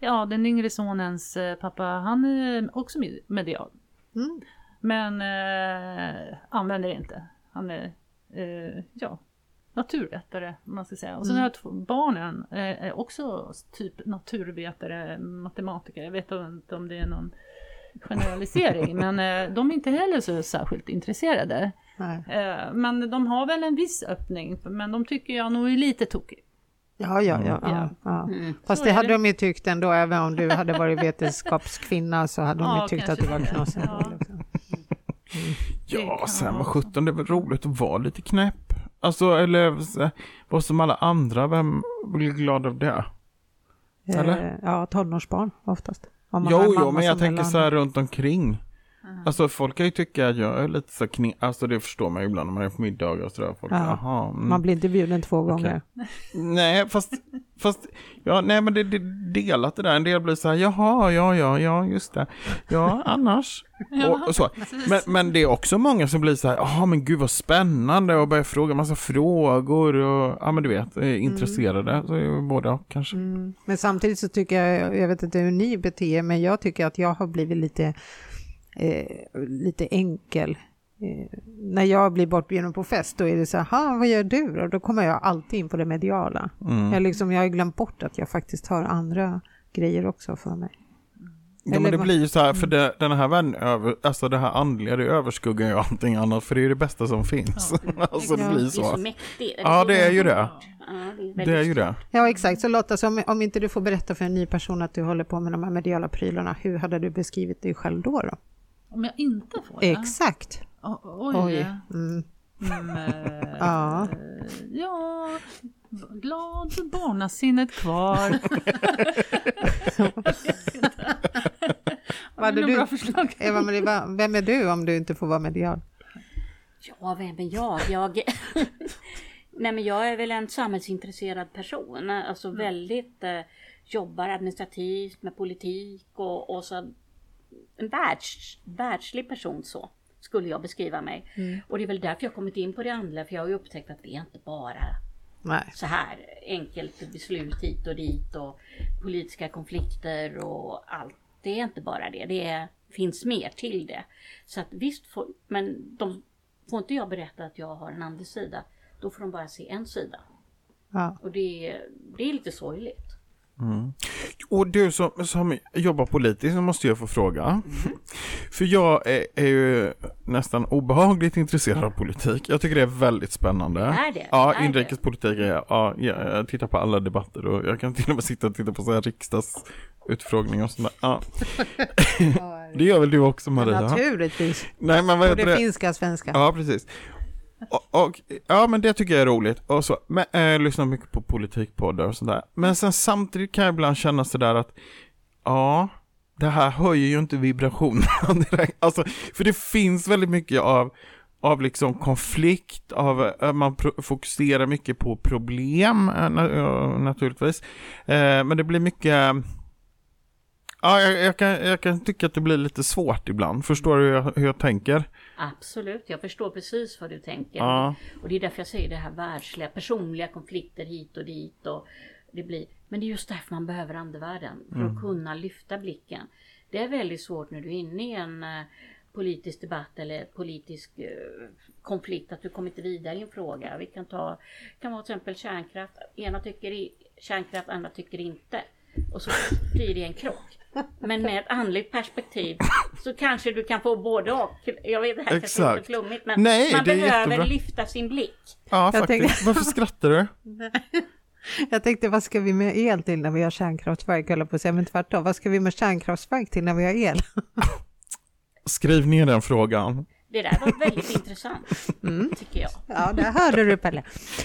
ja, den yngre sonens eh, pappa, han är också med- medial. Mm. Men eh, använder det inte. Han är, eh, ja, naturvetare, om man ska säga. Och sen har jag två, barnen eh, också typ naturvetare, matematiker. Jag vet inte om det är någon generalisering, men eh, de är inte heller så särskilt intresserade. Eh, men de har väl en viss öppning, men de tycker jag nog är lite tokig. Ja, ja, ja. ja, Ja. ja. Mm. Fast Så det hade det. de ju tyckt ändå, även om du hade varit vetenskapskvinna så hade de ju tyckt att du var knasig. Ja. Liksom. Ja, kan sen vad så. sjutton, det är väl roligt att vara lite knäpp. Alltså, eller vara som alla andra, vem blir glad av det? Eller? Eh, Ja, tonårsbarn oftast. Jo, jo, men jag tänker så här runt omkring. Alltså folk kan ju tycka att jag är lite så kne... Alltså det förstår man ju ibland när man är på middagar och sådär. Folk, Ja. jaha. Mm. Man blir inte bjuden två gånger. Nej, fast, fast, ja, nej men det är delat det där. En del blir så här, jaha, ja, ja, ja, just det. Ja, annars. och, och så. Men, men det är också många som blir så här, jaha, men gud vad spännande och börjar fråga massa frågor och, ja men du vet, är intresserade. Så är ju båda och kanske. Mm. Men samtidigt så tycker jag, jag vet inte hur ni beter er, men jag tycker att jag har blivit lite, eh, lite enkel. Eh, när jag blir bortbjuden på fest, då är det så här, "Ha, vad gör du då? Då kommer jag alltid in på det mediala. Mm. Jag, liksom, jag har glömt bort att jag faktiskt har andra grejer också för mig. Ja, men det blir ju så här, för det, den här världen, över, alltså det här andliga, det överskuggar ju allting annat, för det är det bästa som finns. alltså det Ja. blir Det är så så. mäktigt. Ja, det är ju det. Ja, det är, Det är ju det. Ja, exakt. Så Lotta, så om, om inte du får berätta för en ny person att du håller på med de här mediala prylarna, hur hade du beskrivit dig själv då? då? Om jag inte får det? Exakt. O- oj. Oj. Mm. Mm, eh, Ja. ja, glad barnasinnet kvar. Vad du- bra förslag? Eva Marie, va- vem är du om du inte får vara medial? Ja, vem är jag? Jag, Nej, men jag är väl en samhällsintresserad person. Alltså väldigt eh, jobbar administrativt med politik och, och så en världs, världslig person så skulle jag beskriva mig. Och det är väl därför jag kommit in på det andliga för jag har ju upptäckt att det är inte bara Nej. så här enkelt beslut hit och dit och politiska konflikter och allt. Det är inte bara det, det är, finns mer till det. Så att visst, får, men de, får inte jag berätta att jag har en andlig sida, då får de bara se en sida. Ja. Och det, det är lite sorgligt. Och du som, som jobbar politiskt så måste jag få fråga. För jag är, är ju nästan obehagligt intresserad av politik. Jag tycker det är väldigt spännande. Är det? Ja, Är det? inrikespolitik är jag. Ja, jag, jag tittar på alla debatter och jag kan till och med sitta och titta på så här riksdagsutfrågningar och sånt där. Ja. Det gör väl du också Maria? Naturligtvis. Nej men vad heter Både det? finska, svenska. Ja, precis. Och, och, ja, men det tycker jag är roligt. Och så, men, eh, jag lyssnar mycket på politikpoddar och sådär. Men sen samtidigt kan jag ibland känna sådär att, ja, det här höjer ju inte vibrationerna direkt. Alltså, för det finns väldigt mycket av, av liksom konflikt, av, eh, man fokuserar mycket på problem eh, eh, naturligtvis. Eh, men det blir mycket, ja, jag, jag, kan, jag kan tycka att det blir lite svårt ibland. Förstår du hur jag, hur jag tänker? Absolut, jag förstår precis vad du tänker. Ja. Och det är därför jag säger det här världsliga, personliga konflikter hit och dit. Och det blir, men det är just därför man behöver andevärlden, för Mm. att kunna lyfta blicken. Det är väldigt svårt när du är inne i en eh, politisk debatt eller politisk eh, konflikt, att du kommer inte vidare i en fråga. Vi kan ta, kan vara till exempel kärnkraft. Ena tycker i kärnkraft, andra tycker inte. Och så blir det en krock. Men med ett andligt perspektiv så kanske du kan få både och. Jag vet det här kanske är Exakt. lite flummigt men Nej, man behöver jättebra. lyfta sin blick. Ja, Jag faktiskt. tänkte- Varför skrattar du? Jag tänkte, vad ska vi med el till när vi har kärnkraftverk? Eller på att säga, men tvärtom, vad ska vi med kärnkraftverk till när vi har el? Skriv ner den frågan. Det där var väldigt intressant tycker jag. Ja, där hörde du Pelle.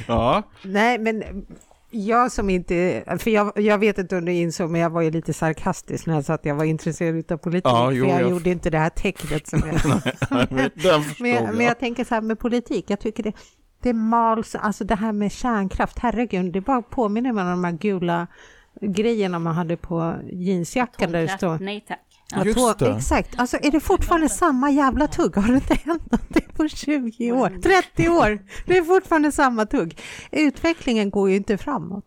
Ja, Nej, men jag som inte, för jag, jag vet inte om du insåg, men jag var ju lite sarkastisk när jag sa att jag var intresserad av politik, Ja, jo, för jag jag- gjorde inte det här tecknet som jag... förstod men, jag, men jag tänker så här med politik, jag tycker det, det mals, alltså det här med kärnkraft, herregud, det bara påminner mig om de här gula grejerna man hade på jeansjackan där det Tomkraft, står nej tack. Ja, det. Exakt, alltså är det fortfarande samma jävla tugg? Har det inte hänt någonting på 20 år? 30 år? Det är fortfarande samma tugg. Utvecklingen går ju inte framåt.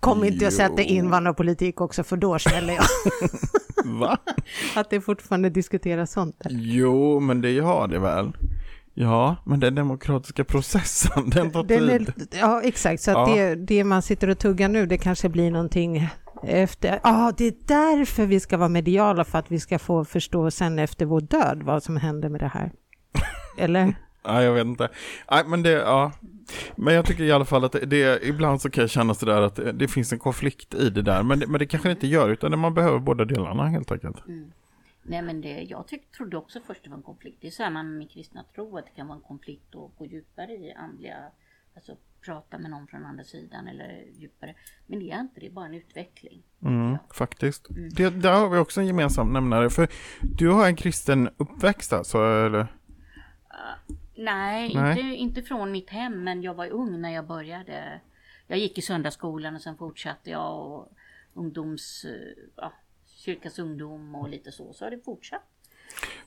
Kom inte och sätta Jo. invandrarpolitik också, för då smäller jag. Va? Att det fortfarande diskuteras sånt där. Jo, men det har det väl. Ja, men den demokratiska processen, den tar Den tid. är, ja, exakt. Så att Ja. det, det man sitter och tuggar nu, det kanske blir någonting efter. Ja, det är därför vi ska vara mediala, för att vi ska få förstå sen efter vår död vad som händer med det här. Eller? Nej, jag vet inte. Nej, men det, ja. Men jag tycker i alla fall att det, det ibland så kan jag känna sådär att det, det finns en konflikt i det där. Men det, men det kanske det inte gör, utan man behöver båda delarna helt enkelt. Nej men det, jag tyck, trodde också först det var en konflikt. Det är så här man med kristna tro att det kan vara en konflikt och gå djupare i andliga, alltså prata med någon från andra sidan eller djupare. Men det är inte, det är bara en utveckling. Mm, faktiskt. Det, där har vi också en gemensam nämnare. För du har en kristen uppväxt alltså, eller? Nej, Nej. Inte, inte från mitt hem men jag var ung när jag började. Jag gick i söndagsskolan och sen fortsatte jag och ungdoms, eh, ja, kyrkans ungdom och lite så. Så har det fortsatt.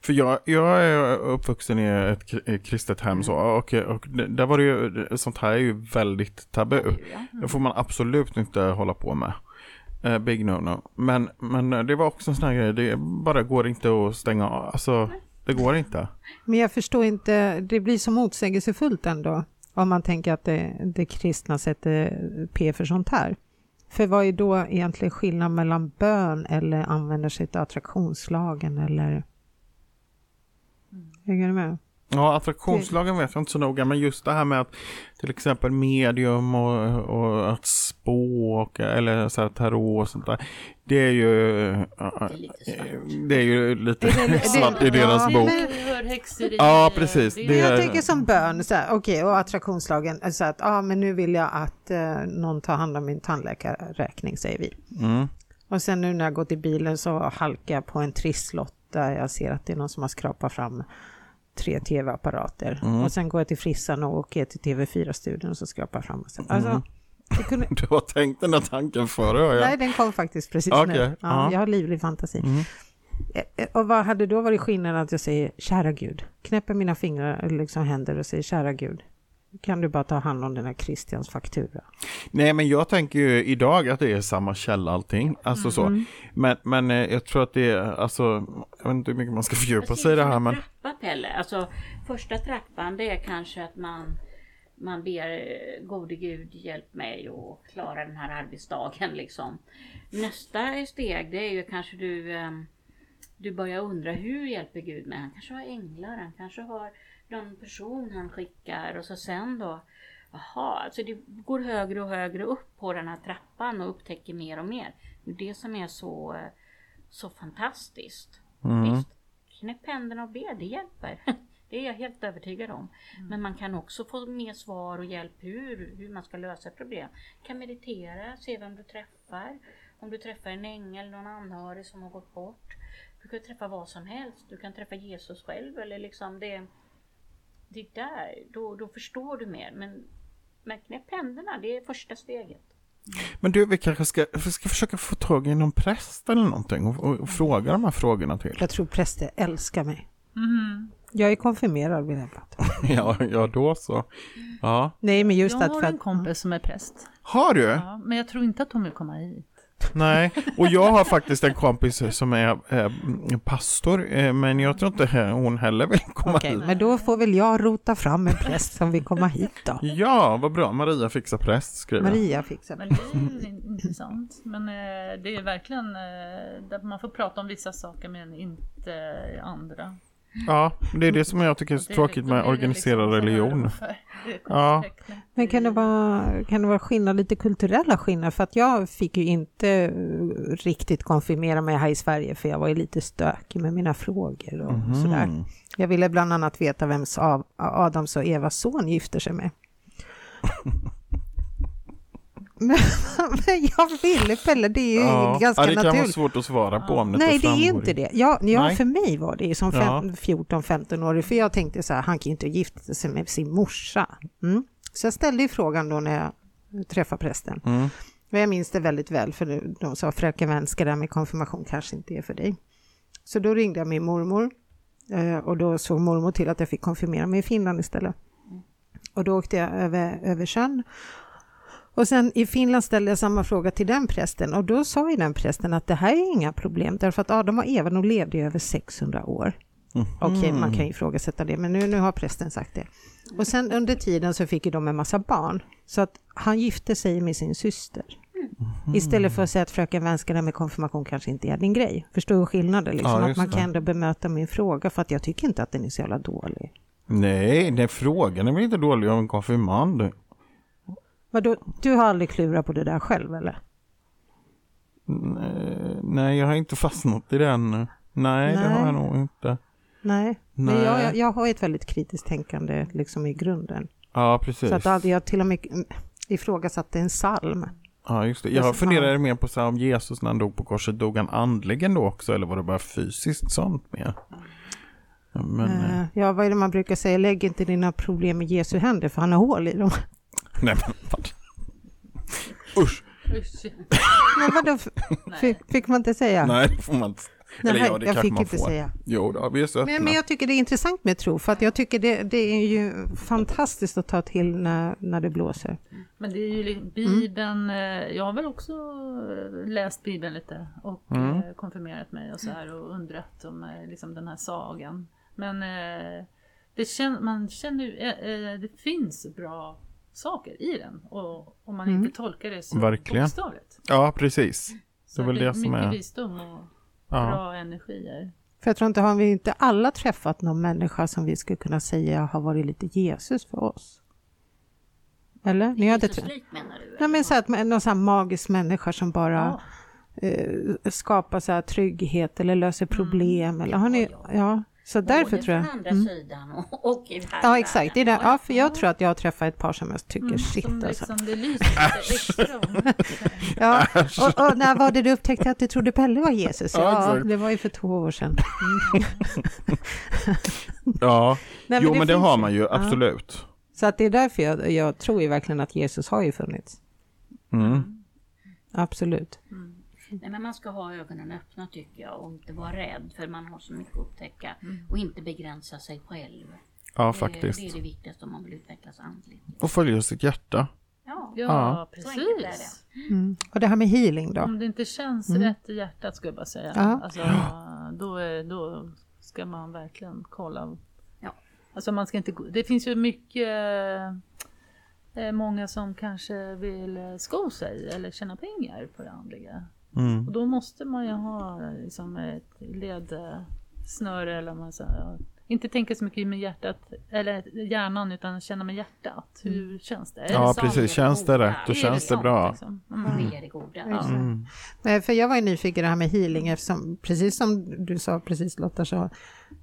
För jag, jag är uppvuxen i ett kri- ett kristet hem så, och, och det- där var det ju, sånt här är ju väldigt tabu. Ja. Det får man absolut inte hålla på med. Eh, big no-no. Men, men det var också en sån här grej, det bara går inte att stänga av. Alltså, det går inte. Men jag förstår inte, det blir så motsägelsefullt ändå. Om man tänker att det, det kristna sätter P för sånt här. För vad är då egentligen skillnad mellan bön eller använder sig av attraktionslagen eller? Hänger du med? Ja, attraktionslagen vet jag inte så noga, men just det här med att till exempel medium och, och att spå och, eller så här tarot och sånt där. Det är ju, Det är ju lite svart i deras ja, bok. häxeri. Ja, precis. Det jag tänker som bön, så här, okej, och attraktionslagen, alltså att ah, men nu vill jag att eh, någon tar hand om min tandläkarräkning, säger vi. Mm. Och sen nu när jag går till bilen så halkar jag på en trisslott där jag ser att det är någon som har skrapat fram tre tv-apparater. Mm. Och sen går jag till frissan och åker till TV4-studion och så skrapar jag fram. Och så. Alltså, Mm. kunde, Du har tänkt den där tanken före, jag. Nej, den kom faktiskt precis Okej, nu. Ja, ja. Jag har livlig fantasi. Mm. Eh, eh, Och vad hade då varit skillnaden att jag säger kära Gud, knäpper mina fingrar eller liksom händer och säger kära Gud, kan du bara ta hand om den här Christians faktura? Nej, men jag tänker ju idag att det är samma källa allting. Alltså så. Men, men eh, jag tror att det är, alltså, jag vet inte hur mycket man ska fördjupa sig i det här, men Trappa, Pelle. Alltså, första trappan det är kanske att man, man ber eh, gode Gud hjälp mig att klara den här arbetsdagen. Liksom. Nästa steg det är ju kanske du, ehm, du börjar undra hur hjälper Gud mig? Han kanske har änglar, han kanske har någon person han skickar och så sen då Jaha, alltså det går högre och högre upp på den här trappan och upptäcker mer och mer. Det är det som är så, så fantastiskt. Mm. Visst, knäpp händerna och be, det hjälper. Det är jag helt övertygad om. Men man kan också få mer svar och hjälp hur, hur man ska lösa problem. kan meditera, se vem du träffar. Om du träffar en ängel, någon anhörig som har gått bort. Du kan träffa vad som helst. Du kan träffa Jesus själv eller liksom det. Det är där, då, då förstår du mer. Men, men knäpp händerna, det är första steget. Men du, vi kanske ska, vi ska försöka få tag i någon präst eller någonting och, och, och fråga de här frågorna till. Jag tror präster älskar mig. Mhm. Jag är konfirmerad vill jag prata. Ja, ja då så. Ja. Nej, men just Jag att har för en att... kompis som är präst. Har du? Ja, men jag tror inte att hon vill komma hit. Nej, och jag har faktiskt en kompis som är eh, pastor, eh, men jag tror inte hon heller vill komma Okej, hit. men då får väl jag rota fram en präst som vill komma hit då. Ja, vad bra. Maria fixar präst, skriver jag. Maria fixar Men det. är ju intressant. Men eh, det är verkligen eh, där man får prata om vissa saker men inte andra. Ja, det är det som jag tycker är så tråkigt liksom- med är organiserad liksom- religion. Ja. Men kan det, vara, kan det vara skillnad, lite kulturella skillnader? För att jag fick ju inte eh, riktigt konfirmera mig här i Sverige för jag var ju lite stökig med mina frågor och Mhm. sådär. Jag ville bland annat veta vem Sa- Adams och Evas son gifter sig med. men, men jag ville Pelle, det är ju Ja, ganska ja, det kan vara naturligt. svårt att svara på om det Nej, det är framgår. inte det. Ja, ja för mig var det ju som Ja. fem- 14-15-årig, för jag tänkte så här, han kan ju inte gifta sig med sin morsa. Mm. Så jag ställde ju frågan då när jag träffade prästen. Mm. Och jag minns det väldigt väl, för de sa fröken Wenska, det där med konfirmation kanske inte är för dig. Så då ringde jag min mormor eh, och då såg mormor till att jag fick konfirmera mig i Finland istället. Och då åkte jag över, över sjön. Och sen i Finland ställde jag samma fråga till den prästen och då sa ju den prästen att det här är inga problem därför att Adam och Eva de levde i över 600 år. Okej, man kan ju ifrågasätta det, men nu, nu har prästen sagt det. Och sen under tiden så fick ju de en massa barn. Så att han gifte sig med sin syster. Istället för att säga att fröken Wenska det här med konfirmation kanske inte är din grej. Förstår du skillnaden? Liksom? Ja, att man kan ändå bemöta min fråga för att jag tycker inte att den är så jävla dålig. Nej, den frågan är väl inte dålig om en konfirmand. Vadå, du har aldrig klurat på det där själv eller? Nej, Nej, jag har inte fastnat i den. Nej, det Nej. har jag nog inte. Nej, men Nej. jag, jag, jag har ett väldigt kritiskt tänkande liksom i grunden. Ja, precis. Så att jag till och med mm, ifrågasatte en psalm. Ja, just det. Det Jag så- funderade mer på så här, om Jesus när han dog på korset, dog han andligen då också eller var det bara fysiskt sånt mer? Men, eh, Eh, Ja, vad är det man brukar säga? Lägg inte dina problem i Jesu händer för han har hål i dem. Nej men vad? Usch, Usch. Men vadå, fick, fick man inte säga? nej det får man inte. Nej, Eller ja, det jag fick man inte får. säga. Jo, då, vi är så öppna. Men, men jag tycker det är intressant med tro, för att jag tycker det, det är ju fantastiskt att ta till när, när det blåser. Men det är ju Bibeln, eh, jag har väl också läst Bibeln lite och Mm. eh, konfirmerat mig och så här och undrat om eh, liksom den här sagan. Men det kän, man känner ju, det finns bra saker i den och om man Mm. inte tolkar det så Verkligen. bokstavligt. Ja, precis. Så Det är väl det som mycket är- visdom och Ja. bra energier. För jag tror inte, har vi inte alla träffat någon människa som vi skulle kunna säga har varit lite Jesus för oss? Eller? Ni träffat? Jesus-lik menar du? Nej, men så att någon sån här magisk människa som bara Ja. eh, skapar så här trygghet eller löser problem. Eller har ni, Ja, ja. ja, så därför tror jag. från andra Mm. sidan och, och i den här Ja, exakt. Det är det. Ja, för jag tror att jag har träffat ett par som jag tycker Mm, shit som alltså. liksom, det lyser extra om. Ja, och, och när var det du upptäckte att du trodde Pelle var Jesus? Ja, Ja, det var ju för två år sedan. Ja, Nej, jo men det har man ju Ja. absolut. Så att det är därför jag, jag tror ju verkligen att Jesus har ju funnits. Mm. Absolut. Nej, men man ska ha ögonen öppna tycker jag och inte vara rädd för man har så mycket att upptäcka Mm. och inte begränsa sig själv. Ja, Det, faktiskt. det är det viktigaste om man vill utvecklas andligt. Och följa sitt hjärta. Ja, Ja, precis. Mm. Och det här med healing då? Om det inte känns Mm. rätt i hjärtat skulle jag bara säga. Ja. Alltså, då, är, då ska man verkligen kolla. Ja. Alltså man ska inte gå, det finns ju mycket eh, Många som kanske vill eh, sko sig eller tjäna pengar på det andliga. Mm. Och då måste man ju ha liksom ett ledsnöre eller man säger. Inte tänka så mycket med hjärtat eller hjärnan utan känna med hjärtat. Hur känns det? Är Ja, det precis. Känns det rätt, då det känns det sant, bra. liksom? Mm. be det goda. Ja. Mm. Nej, För jag var ju nyfiken det här med healing eftersom, precis som du sa precis Lotta, så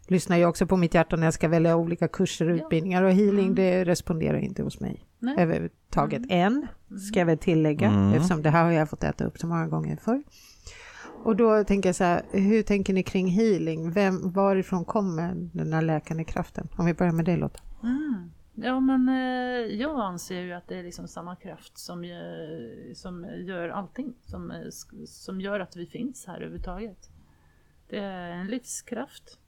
lyssnar jag också på mitt hjärta när jag ska välja olika kurser och Ja. utbildningar och healing det responderar inte hos mig Nej. överhuvudtaget än, ska jag väl tillägga, Mm. eftersom det här har jag fått äta upp så många gånger förr. Och då tänker jag så här, hur tänker ni kring healing? Vem, varifrån kommer den här läkande kraften? Om vi börjar med dig Lotta. Mm. Ja men eh, jag anser ju att det är liksom samma kraft som, gör- som gör allting. Som, eh, som gör att vi finns här överhuvudtaget. Det är en livskraft.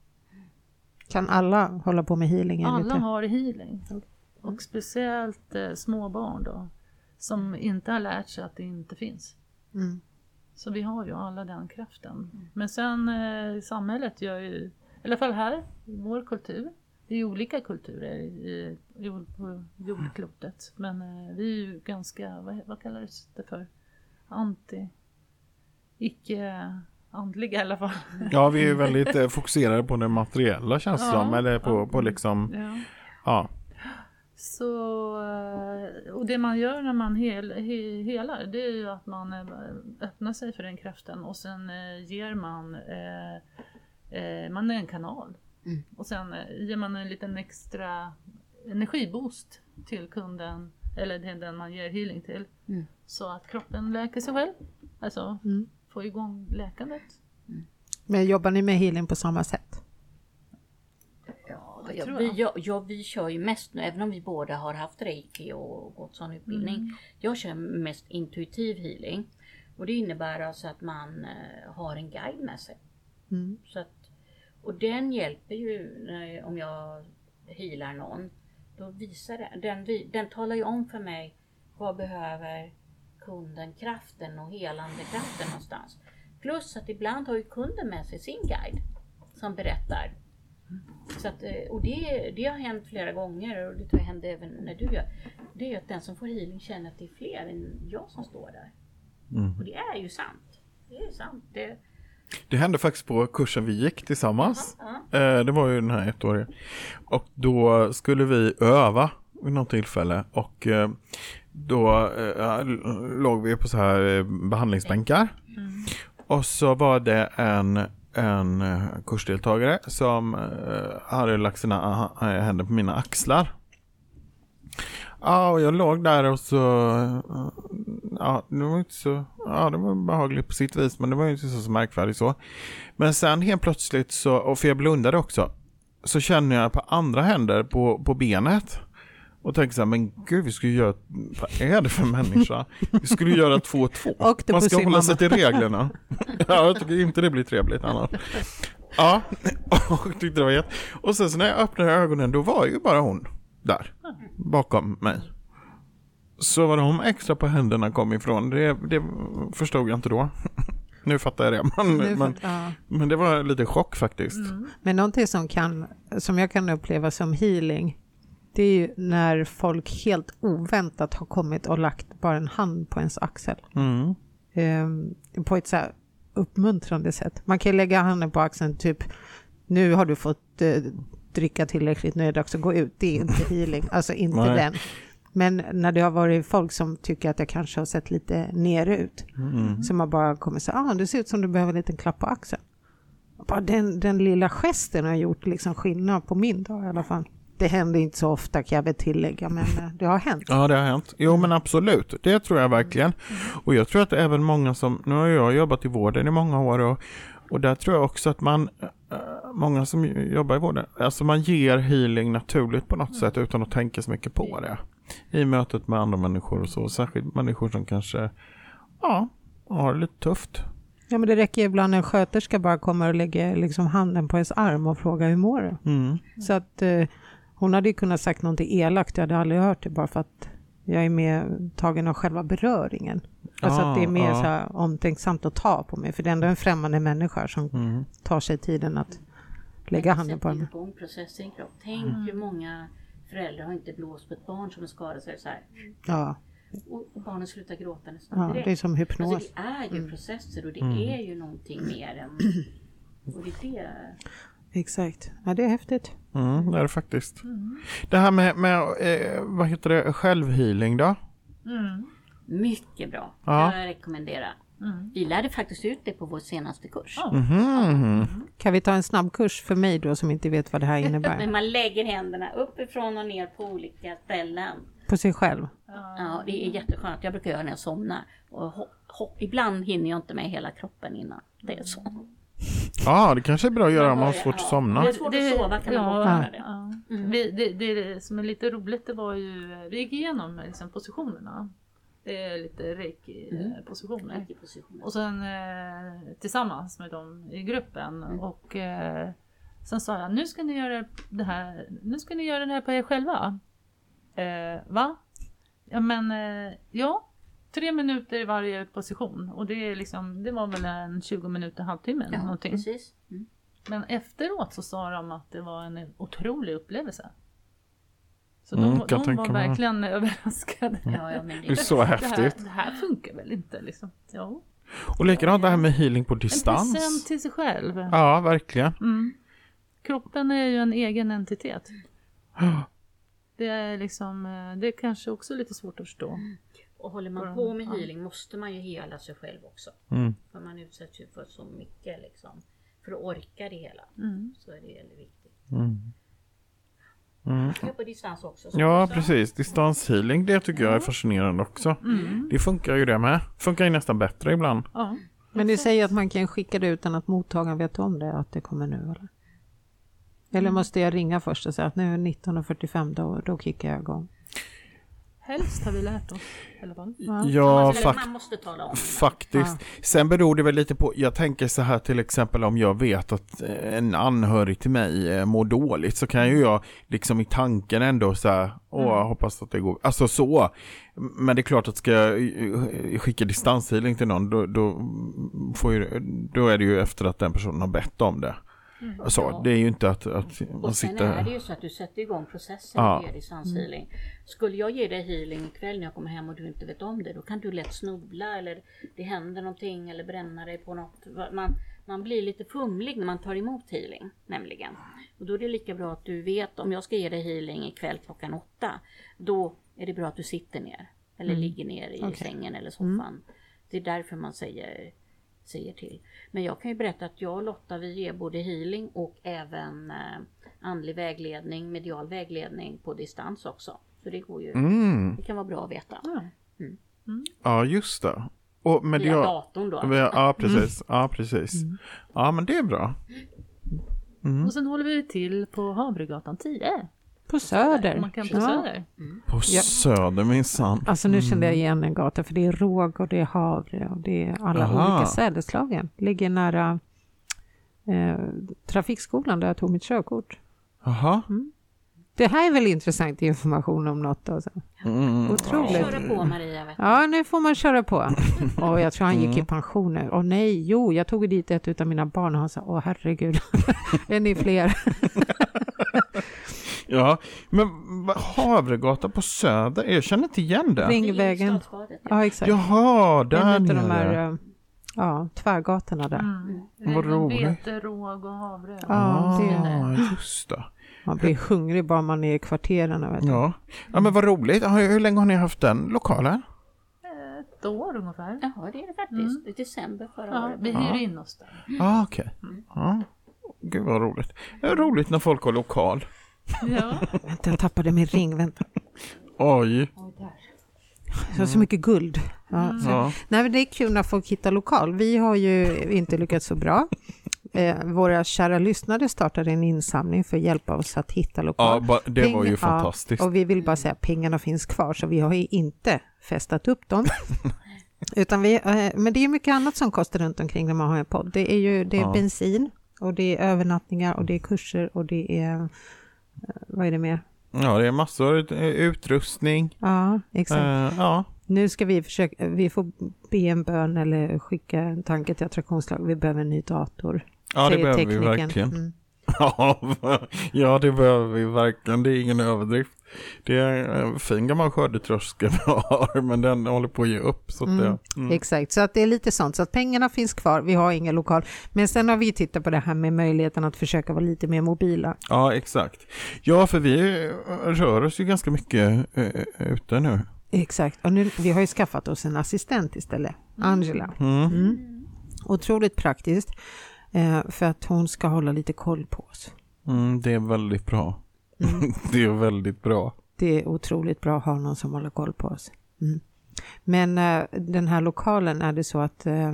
Kan alla hålla på med healing? Alla har healing. Och speciellt eh, små barn då. Som inte har lärt sig att det inte finns. Mm. Så vi har ju alla den kraften. Men sen eh, samhället gör ju, i alla fall här i vår kultur, det är olika kulturer i, i, på jordklotet. Men eh, vi är ju ganska, vad, vad kallas det för? Anti, icke andliga i alla fall. Ja, vi är ju väldigt eh, fokuserade på det materiella känns det Ja, som. Eller på, ja. på liksom, Ja. ja. Så, eh, och det man gör när man hel, he, helar det är ju att man eh, öppnar sig för den kraften och sen eh, ger man, eh, eh, man är en kanal. Mm. Och sen eh, ger man en liten extra energiboost till kunden eller den man ger healing till. Mm. Så att kroppen läker sig själv. Alltså Mm. Få igång läkandet. Men jobbar ni med healing på samma sätt? Ja, Det ja, tror vi, jag. ja, ja, vi kör ju mest nu, även om vi båda har haft reiki och gått sån utbildning. Mm. Jag kör mest intuitiv healing. Och det innebär alltså att man eh, har en guide med sig. Mm. Så att, och den hjälper ju när, om jag healar någon. Då visar den, vi- den talar ju om för mig vad behöver kunden kraften och helande kraften någonstans. Plus att ibland har ju kunden med sig sin guide som berättar. Så att, eh, och det, det har hänt flera gånger och det tror jag händer även när du gör. Det är ju att den som får healing känner att det är fler än jag som står där. Mm. Och det är ju sant. Det är sant. Det, Det hände faktiskt på kursen vi gick tillsammans. ja. Eh, det var ju den här ettåriga. Och då skulle vi öva vid något tillfälle. Och eh, då eh, låg vi på så här eh, behandlingsbänkar. Och så var det en, en eh, kursdeltagare som eh, hade lagt sina eh, händer på mina axlar. Ja, och jag låg där och så, ja, det var inte så, ja, det var behagligt på sitt vis, men det var ju inte så, så märkvärdigt så. Men sen helt plötsligt så, och för jag blundade också, så känner jag på andra händer på, på benet. Och tänker så här, men gud vi skulle göra, vad är det för människa? Vi skulle göra två och två. Och Man ska hålla sig till reglerna. Ja, jag tycker inte det blir trevligt annars. Ja, och tyckte det var jätte... Och sen så när jag öppnade ögonen då var ju bara hon där, bakom mig. Så var de extra på händerna kom ifrån, det, det förstod jag inte då. Nu fattar jag det, men, men, fatt- ja. men det var lite chock faktiskt. Men någonting som, kan, som jag kan uppleva som healing, det är ju när folk helt oväntat har kommit och lagt bara en hand på ens axel. Mm. Ehm, på ett så här uppmuntrande sätt. Man kan lägga handen på axeln typ nu har du fått eh, dricka tillräckligt, nu är det dags att gå ut. Det är inte healing, alltså inte Nej. den. Men när det har varit folk som tycker att jag kanske har sett lite nere ut, Mm. som har bara kommit säga, ah, det ser ut som du behöver en liten klapp på axeln. Bara den, den lilla gesten har gjort liksom skillnad på min dag i alla fall. Det händer inte så ofta kan jag väl tillägga, men eh, det har hänt. Ja, det har hänt. Jo, men absolut. Det tror jag verkligen. Och jag tror att även många som, nu har jag jobbat i vården i många år och, och där tror jag också att man, eh, många som jobbar i vården, alltså man ger healing naturligt på något sätt utan att tänka så mycket på det. I mötet med andra människor och så, särskilt människor som kanske, ja, har det lite tufft. Ja, men det räcker ibland en sköterska bara kommer och lägger liksom handen på ens arm och frågar hur mår du? Mm. Så att eh, hon hade ju kunnat sagt någonting elakt, jag hade aldrig hört det bara för att jag är med tagen av själva beröringen. Alltså att det är mer Ah, så här omtänksamt att ta på mig, för det är ändå en främmande människa som Mm. tar sig tiden att lägga handen på mig. igång processen i kropp. Tänk Mm. hur många föräldrar har inte blåst på ett barn som skadar sig så här. Ja, Och, och barnen slutar gråta nästan ja, direkt. det är som hypnos. Alltså det är ju processer och det Mm. är ju någonting mer än... Och det är det. Exakt. Ja, det är häftigt. Mm, det är det faktiskt. Det här med, med eh, vad heter det, självhealing då? Mm. Mycket bra. Ja. Jag rekommenderar. Mm. Vi lärde faktiskt ut det på vår senaste kurs. Ja. Mhm. Kan vi ta en snabbkurs för mig då som inte vet vad det här Men innebär? man lägger händerna uppifrån och ner på olika ställen. På sig själv? Ja, det är jätteskönt. Jag brukar göra när jag somnar. Och ibland hinner jag inte med hela kroppen innan. Det är så. Ja, det kanske är bra att göra om man har svårt att somna. Det är svårt att sova kan man ja, göra det. Ja. Mm. Vi, det, det som är lite roligt det var ju, vi gick igenom liksom, positionerna. Det är lite Mm. reiki-positioner. Och sen eh, tillsammans med dem i gruppen och eh, sen sa jag nu ska ni göra det här, nu ska ni göra det här på er själva. Eh, va? Ja men eh, ja, tre minuter i varje position och det är liksom, det var väl en 20 minuter, halvtimme eller Ja, någonting. precis. Mm. Men efteråt så sa de att det var en otrolig upplevelse. Så Mm, de, jag de var verkligen överraskade. Ja, ja, men Det är det, så Det här, häftigt. det här funkar väl inte liksom. Ja. Och likadant det här med healing på En present distans. till sig själv. Ja, verkligen. Mm. Kroppen är ju en egen entitet. Det är liksom, eh, det är kanske också lite svårt att förstå. Och håller man på med healing måste man ju hela sig själv också. Mm. För man utsätts ju för så mycket liksom. För att orka det hela. Mm. Så är det väldigt viktigt. Mm. Mm. På distans också. Ja, du sa. precis. Distanshealing, det tycker jag är fascinerande också. Mm. Det funkar ju det med. Funkar ju nästan bättre ibland. Ja. Men ni säger att man kan skicka det utan att mottagaren vet om det, att det kommer nu eller? Eller måste jag ringa först och säga att nu är 19.45, då, då kickar jag igång? Helst har vi lärt oss i alla fall. Ja. Ja, fakt man måste tala om det. faktiskt. Sen beror det väl lite på, jag tänker så här till exempel om jag vet att eh, en anhörig till mig eh, mår dåligt så kan ju jag liksom i tanken ändå så här, åh jag hoppas att det går, alltså så. Men det är klart att ska jag eh, skicka distanshealing till någon då, då, får ju, då är det ju efter att den personen har bett om det. Så, Ja. det är ju inte att, att man Och sen sitter... är det ju så att du sätter igång processen Ja. med distanshealing. Skulle jag ge dig healing ikväll när jag kommer hem och du inte vet om det, då kan du lätt snubbla eller det händer någonting eller bränna dig på något. Man, man blir lite fumlig när man tar emot healing nämligen. Och då är det lika bra att du vet om jag ska ge dig healing ikväll klockan åtta, då är det bra att du sitter ner eller ligger ner i Okej. sängen eller soffan. Det är därför man säger säger till. Men jag kan ju berätta att jag och Lotta vi ger både healing och även eh, andlig vägledning, medial vägledning på distans också. Så det går ju, Mm, det kan vara bra att veta. Ja. ja just det. Och Via medial... datorn då. Ja, ja, precis. Ja, precis. Ja, men det är bra. Och sen håller vi till på Havregatan 10. På Söder? Man kan på Ja. Söder. På Ja. Söder minsann. Alltså nu kände jag igen en gata, för det är råg och det är havre och det är alla Aha. olika sädesslagen. Ligger nära eh, trafikskolan där jag tog mitt körkort. Jaha. Det här är väl intressant information om något alltså. Mm. Otroligt. Köra på Maria. Ja, nu får man köra på. Och jag tror han gick i pension nu. Åh nej, jo, jag tog dit ett av mina barn och han sa, åh herregud, är ni fler? Ja, men vad- Havregata på Söder, jag känner inte igen det. Ringvägen. Ja. Ja, exakt. Jaha, där av de nere. här, eh, Ja, tvärgatorna där. Mm. Vad roligt. Vete, råg och havre. Ja, det är ah, just det. Man blir hungrig bara man är i kvarteren. Vet du. Ja. ja, men vad roligt. Hur länge har ni haft den lokalen? Ett år ungefär. Jaha, det är det faktiskt. I december förra Ja, året. vi hyr in oss där. Ja, ah, okej. Ja. Gud vad roligt. Det är roligt när folk har lokal. Ja. Vänta, jag tappade min ring. Vänta. Oj. Jag har så mycket guld. Ja, så. Ja. Nej, men det är kul när folk hittar lokal. Vi har ju inte lyckats så bra. Eh, våra kära lyssnare startade en insamling för att hjälpa oss att hitta lokal. Ja, ba- det var ju Pengar- fantastiskt. Ja, och vi vill bara säga att pengarna finns kvar, så vi har ju inte festat upp dem. Utan vi, eh, men det är mycket annat som kostar runt omkring när man har en podd. Det är ju det är Ja. bensin och det är övernattningar och det är kurser och det är... eh, Vad är det mer? Ja, det är massor. eh, Utrustning. Ja, exakt. Eh, ja. Nu ska vi försöka, vi får be en bön eller skicka en tanke till attraktionslag. Vi behöver en ny dator. ja, det behöver vi teknikern. verkligen. Mm. Ja, det behöver vi verkligen. Det är ingen överdrift. Det är en fin gammal skördetröska vi har, men den håller på att ge upp. Så att Mm. det, mm. Exakt, så att det är lite sånt. Så att pengarna finns kvar, vi har ingen lokal. Men sen har vi tittat på det här med möjligheten att försöka vara lite mer mobila. Ja, exakt. Ja, för vi rör oss ju ganska mycket eh, ute nu. Exakt, och nu, vi har ju skaffat oss en assistent istället, Angela. Mm. Mm. Otroligt praktiskt, eh, för att hon ska hålla lite koll på oss. Mm, det är väldigt bra. Mm. det är väldigt bra. Det är otroligt bra att ha någon som håller koll på oss. Mm. Men eh, den här lokalen, är det så att eh,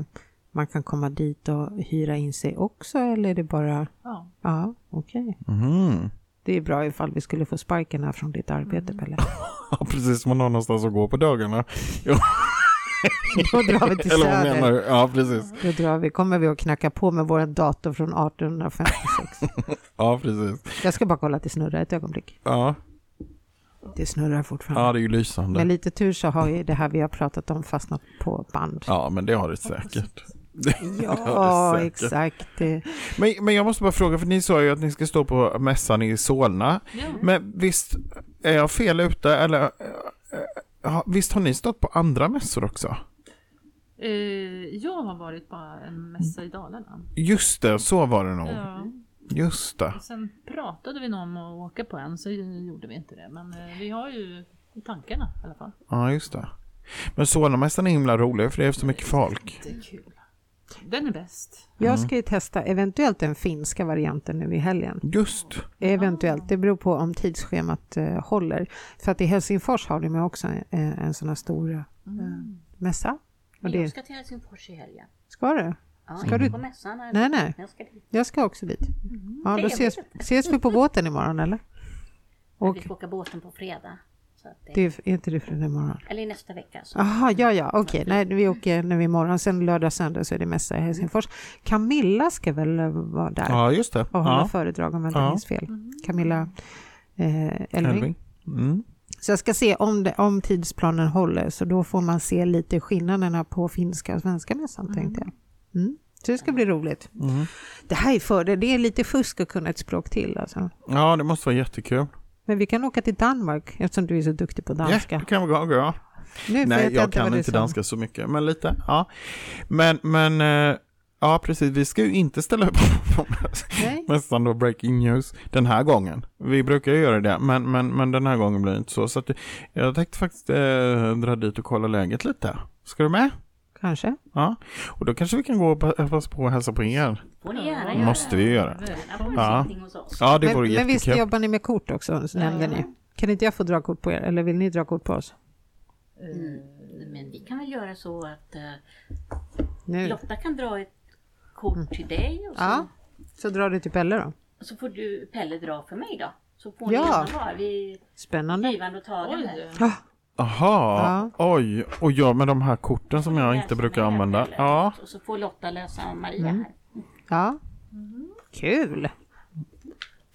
man kan komma dit och hyra in sig också eller är det bara... Ja. Ja, okej. Mm. Det är bra ifall vi skulle få sparken här från ditt arbete, Pelle. Ja, precis. Man har någonstans att gå på dagarna. Då drar vi till Eller vad menar du? Ja, precis. Då drar vi, kommer vi att knacka på med vår dator från 1856. Ja, precis. Jag ska bara kolla att det snurrar ett ögonblick. Ja, Det snurrar fortfarande. ja det är ju lysande. Med lite tur så har ju det här vi har pratat om fastnat på band. Ja, men det har det säkert. Ja, det exakt. Men, men jag måste bara fråga, för ni sa ju att ni ska stå på mässan i Solna. Ja. Men visst, är jag fel ute eller? Eh, Visst har ni stått på andra mässor också? Eh, jag har varit på en mässa i Dalarna. Just det, så var det nog. Ja. Just det. Och sen pratade vi om att åka på en så gjorde vi inte det. Men eh, vi har ju tankarna i alla fall. Ja, just det. Men Solnamässan är himla rolig för det är så mycket folk. Det är kul. Den är bäst. Jag ska ju testa eventuellt den finska varianten nu i helgen. Just. Eventuellt, det beror på om tidsschemat eh, håller. För att i Helsingfors har de ju också en, en sån här stor eh, mässa. Och det, jag ska till Helsingfors i helgen. ska du? Ja, Ska du- på mässan. eller? Nej, nej. Jag ska dit. Jag ska också dit. Ja, då ses, ses vi på båten imorgon eller? Och Vi ska åka båten på fredag. Det, det är, inte det fredag imorgon? Eller nästa vecka. Så. Jaha, ja, ja, okej. Nej, vi åker nu imorgon. Sen lördag, söndag så är det mässa i Helsingfors. Camilla ska väl eh, vara där Ja, just det. och hålla Ja. föredrag om jag inte Ja. minns fel. Camilla eh, Elving. Elving. Mm. Så jag ska se om, det, om tidsplanen håller, så då får man se lite skillnaderna på finska och svenska mässan, tänkte jag. Mm. Så det ska bli roligt. Mm. Det här är fördel, det är lite fusk att kunna ett språk till alltså. Ja, det måste vara jättekul. Men vi kan åka till Danmark eftersom du är så duktig på Ja, danska. det kan vi gå. gå. Nu Nej, jag vad kan inte danska så mycket, men lite. Ja. Men, men eh, ja, precis. Vi ska ju inte ställa upp på Nej. mässan då, breaking news, den här gången. Vi brukar ju göra det, men, men, men den här gången blir det inte så. Så att, jag tänkte faktiskt eh, dra dit och kolla läget lite. Ska du med? Kanske. Ja, och då kanske vi kan gå och pa- passa på och hälsa på er. får ni gärna Ja. göra. Måste vi göra. Ja. Ja, det Men, vore men visst jättekul. jobbar ni med kort också, så nämnde ni. Kan inte jag få dra kort på er, eller vill ni dra kort på oss? Mm. Men vi kan väl göra så att Nu. Lotta kan dra ett kort till dig och så, Ja. Så drar du till Pelle då. så får du Pelle dra för mig då. Så får ni Ja. gärna vara vi Spännande. givande och tagande. Oj. Ja. Jaha, oj. Och jag med de här korten som jag inte brukar använda. Ja, Och så får Lotta läsa Maria Mm. här. ja. Kul.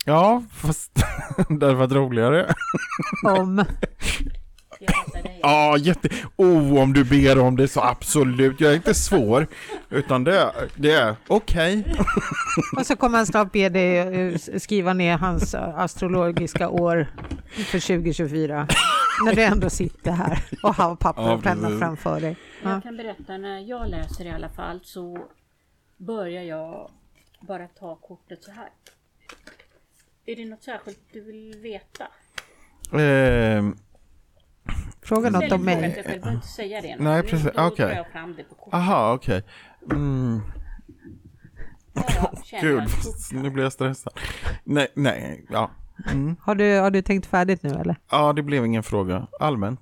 ja fast det hade varit roligare. Om. Ja, jätte... Oh, om du ber om det så absolut. Jag är inte svår. Utan det, det är okej. Och så kommer han snart be dig eh, skriva ner hans eh, astrologiska år för 2024. När du ändå sitter här och har papper Ja, och penna framför dig. Ja. Jag kan berätta när jag läser i alla fall så börjar jag bara ta kortet så här. Är det något särskilt du vill veta? Ehm, Fråga något om mig. du behöver inte säga det. Nej, Nu- precis. Okej. jag fram det på kortet. aha, okej. Mm, Jag känner gud, nu blir jag stressad. Nej, nej, ja. Mm. Har du, har du tänkt färdigt nu eller? Ja, det blev ingen fråga. Allmänt.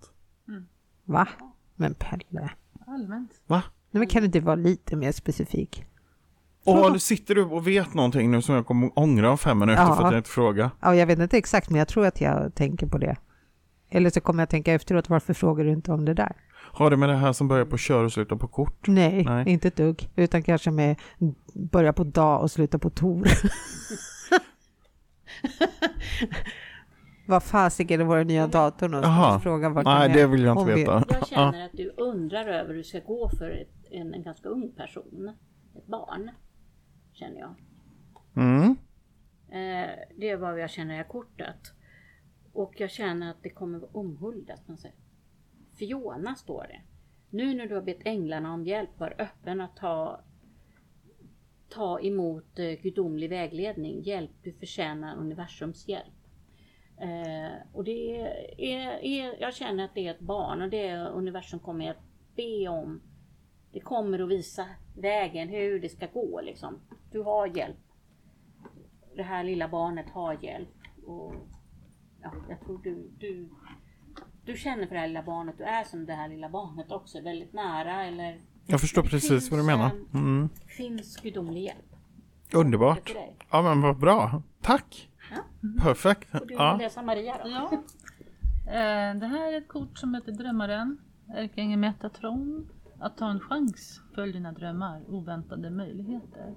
Va? Men Pelle. Allmänt. Va? Nej, men kan du inte vara lite mer specifik? Åh, nu sitter du och vet någonting nu som jag kommer ångra om fem minuter Ja. för att jag inte frågar. Ja, jag vet inte exakt, men jag tror att jag tänker på det. Eller så kommer jag tänka efteråt, varför frågar du inte om det där? Har det med det här som börjar på kör och slutar på kort? Nej, Nej. inte ett dugg. Utan kanske med börja på dag och sluta på tor. Vad fasiken är vår nya dator någonstans? Fråga vart Nej, det vill jag inte vi- veta. Jag känner att du undrar över hur det ska gå för ett, en, en ganska ung person. Ett barn. Känner jag. Mm. Eh, det är vad jag känner i kortet. Och jag känner att det kommer vara omhuldat på något sätt. Fiona står det. Nu när du har bett änglarna om hjälp, var öppen att ta, ta emot eh, gudomlig vägledning. Hjälp, du förtjänar universums hjälp. Eh, och det är, är, jag känner att det är ett barn och det är universum kommer att be om. Det kommer att visa vägen hur det ska gå liksom. Du har hjälp det här lilla barnet har hjälp. Och, ja, jag tror du, du, du känner för det här lilla barnet. Du är som det här lilla barnet också. Väldigt nära eller jag förstår Det precis finns, vad du menar. eh, Mm. finns gudomlig hjälp. Underbart. Ja, men vad bra. Tack. Ja. Perfekt. Och du Ja. läsa Maria då? Ja. Eh, Det här är ett kort som heter Drömmaren. Ärkeängeln Metatron. Att ta en chans, följ dina drömmar, oväntade möjligheter.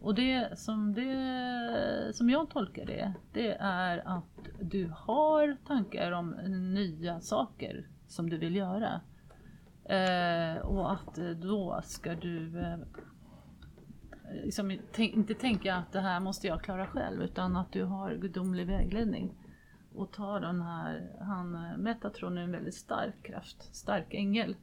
Och det som, det som jag tolkar det, det är att du har tankar om nya saker som du vill göra. Eh, och att eh, då ska du eh, liksom, tänk, inte tänka att det här måste jag klara själv utan att du har gudomlig vägledning. Och ta den här, han, eh, Metatron är en väldigt stark kraft, stark ängel.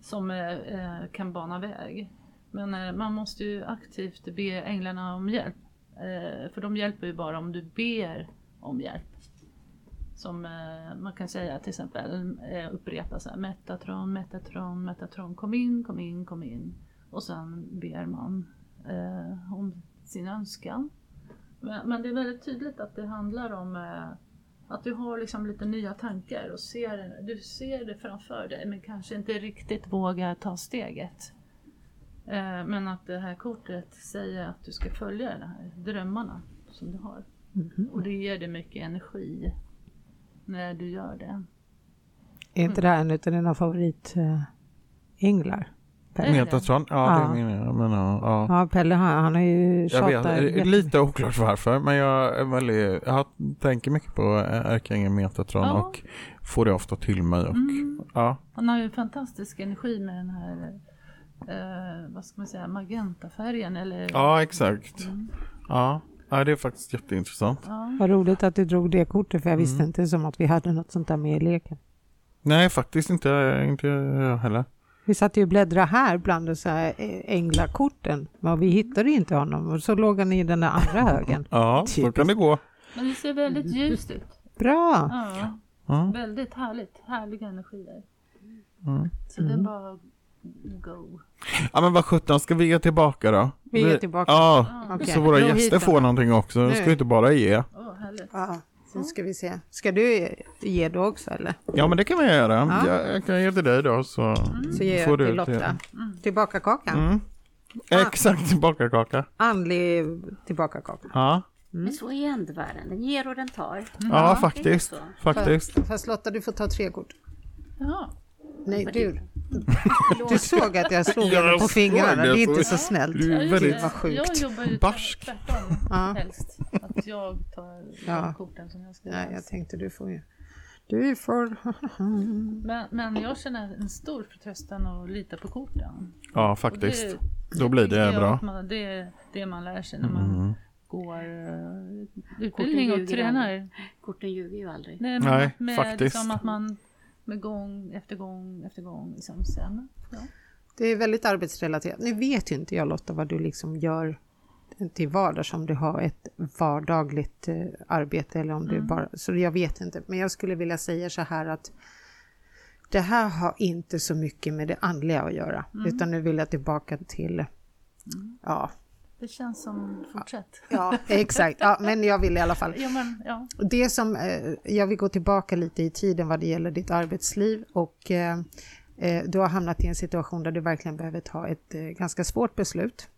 Som eh, eh, kan bana väg. Men eh, man måste ju aktivt be änglarna om hjälp. Eh, för de hjälper ju bara om du ber om hjälp. Som eh, man kan säga till exempel eh, upprepa så här Metatron, Metatron, Metatron, kom in, kom in, kom in. Och sen ber man eh, om sin önskan. Men, men det är väldigt tydligt att det handlar om eh, att du har liksom lite nya tankar och ser, du ser det framför dig men kanske inte riktigt vågar ta steget. Eh, men att det här kortet säger att du ska följa de här drömmarna som du har. Och det ger dig mycket energi när du gör det. Är inte det här en av dina favoritänglar? Är det? Metatron? Ja, det Ja. menar jag. Men, ja, ja. Ja, Pelle han, han har ju Jag tjatat vet, det är jättemycket. lite oklart varför, men jag, är väldigt, jag tänker mycket på ärkeängeln Metatron Ja. och får det ofta till mig. Och, Mm. ja. Han har ju fantastisk energi med den här, eh, vad ska man säga, magentafärgen eller? ja, exakt. Mm. Ja. Ja, det är faktiskt jätteintressant. Ja. Vad roligt att du drog det kortet för jag visste Mm. inte som att vi hade något sånt där med i leken. Nej, faktiskt inte, inte jag heller. Vi satt ju och bläddrade här bland så här eh, änglakorten, men vi hittade inte honom och så låg han i den där andra högen. Ja, så Typiskt. kan det gå. Men det ser väldigt ljust ut. Bra! Ja, Ja. väldigt härligt. Härliga energier. Mm. Så det är bara att go. Ja men vad sjutton, ska vi ge tillbaka då? Vi ger tillbaka. Ja, Ja. Okej, så våra gäster får någonting också. Nu. ska ju inte bara ge. Härligt. Ja, så ska vi se. Ska du ge då också eller? Ja men det kan vi göra. Ja. Jag, jag kan ge till dig då så Så ger får jag du till Lotta. Tillbaka kakan. Mm. Exakt, tillbaka kaka. Andlig tillbaka kaka. Ja, Men så är andevärlden. Den ger och den tar. ja faktiskt. Faktiskt. Fast Lotta, du får ta tre kort. Jaha. Nej, du. Du såg att jag slog henne på fingrarna. Det är inte så snällt. Du är väldigt... vad sjukt. Jag jobbar ju Barsk. tvärtom Ja. helst. Att jag tar Ja. korten som jag ska Nej, jag tänkte du får ju. Du får... Men, men jag känner en stor förtröstan och lita på korten. Ja faktiskt. det- Då blir det bra. att Man, det är det man lär sig när man Mm. går eh, utbildning och tränar. Korten ljuger ju aldrig. Nej, Nej, med, med faktiskt. Liksom att man med gång efter gång efter gång liksom sen. Ja. Det är väldigt arbetsrelaterat. Nu vet ju inte jag Lotta vad du liksom gör till vardags, om du har ett vardagligt eh, arbete eller om du bara, så jag vet inte. Men jag skulle vilja säga så här att det här har inte så mycket med det andliga att göra, utan nu vill jag tillbaka till, ja, Det känns som, fortsätt. ja, exakt, ja, men jag vill i alla fall. Ja, men, ja. Det som, eh, jag vill gå tillbaka lite i tiden vad det gäller ditt arbetsliv och eh, eh, du har hamnat i en situation där du verkligen behöver ta ett ganska svårt beslut.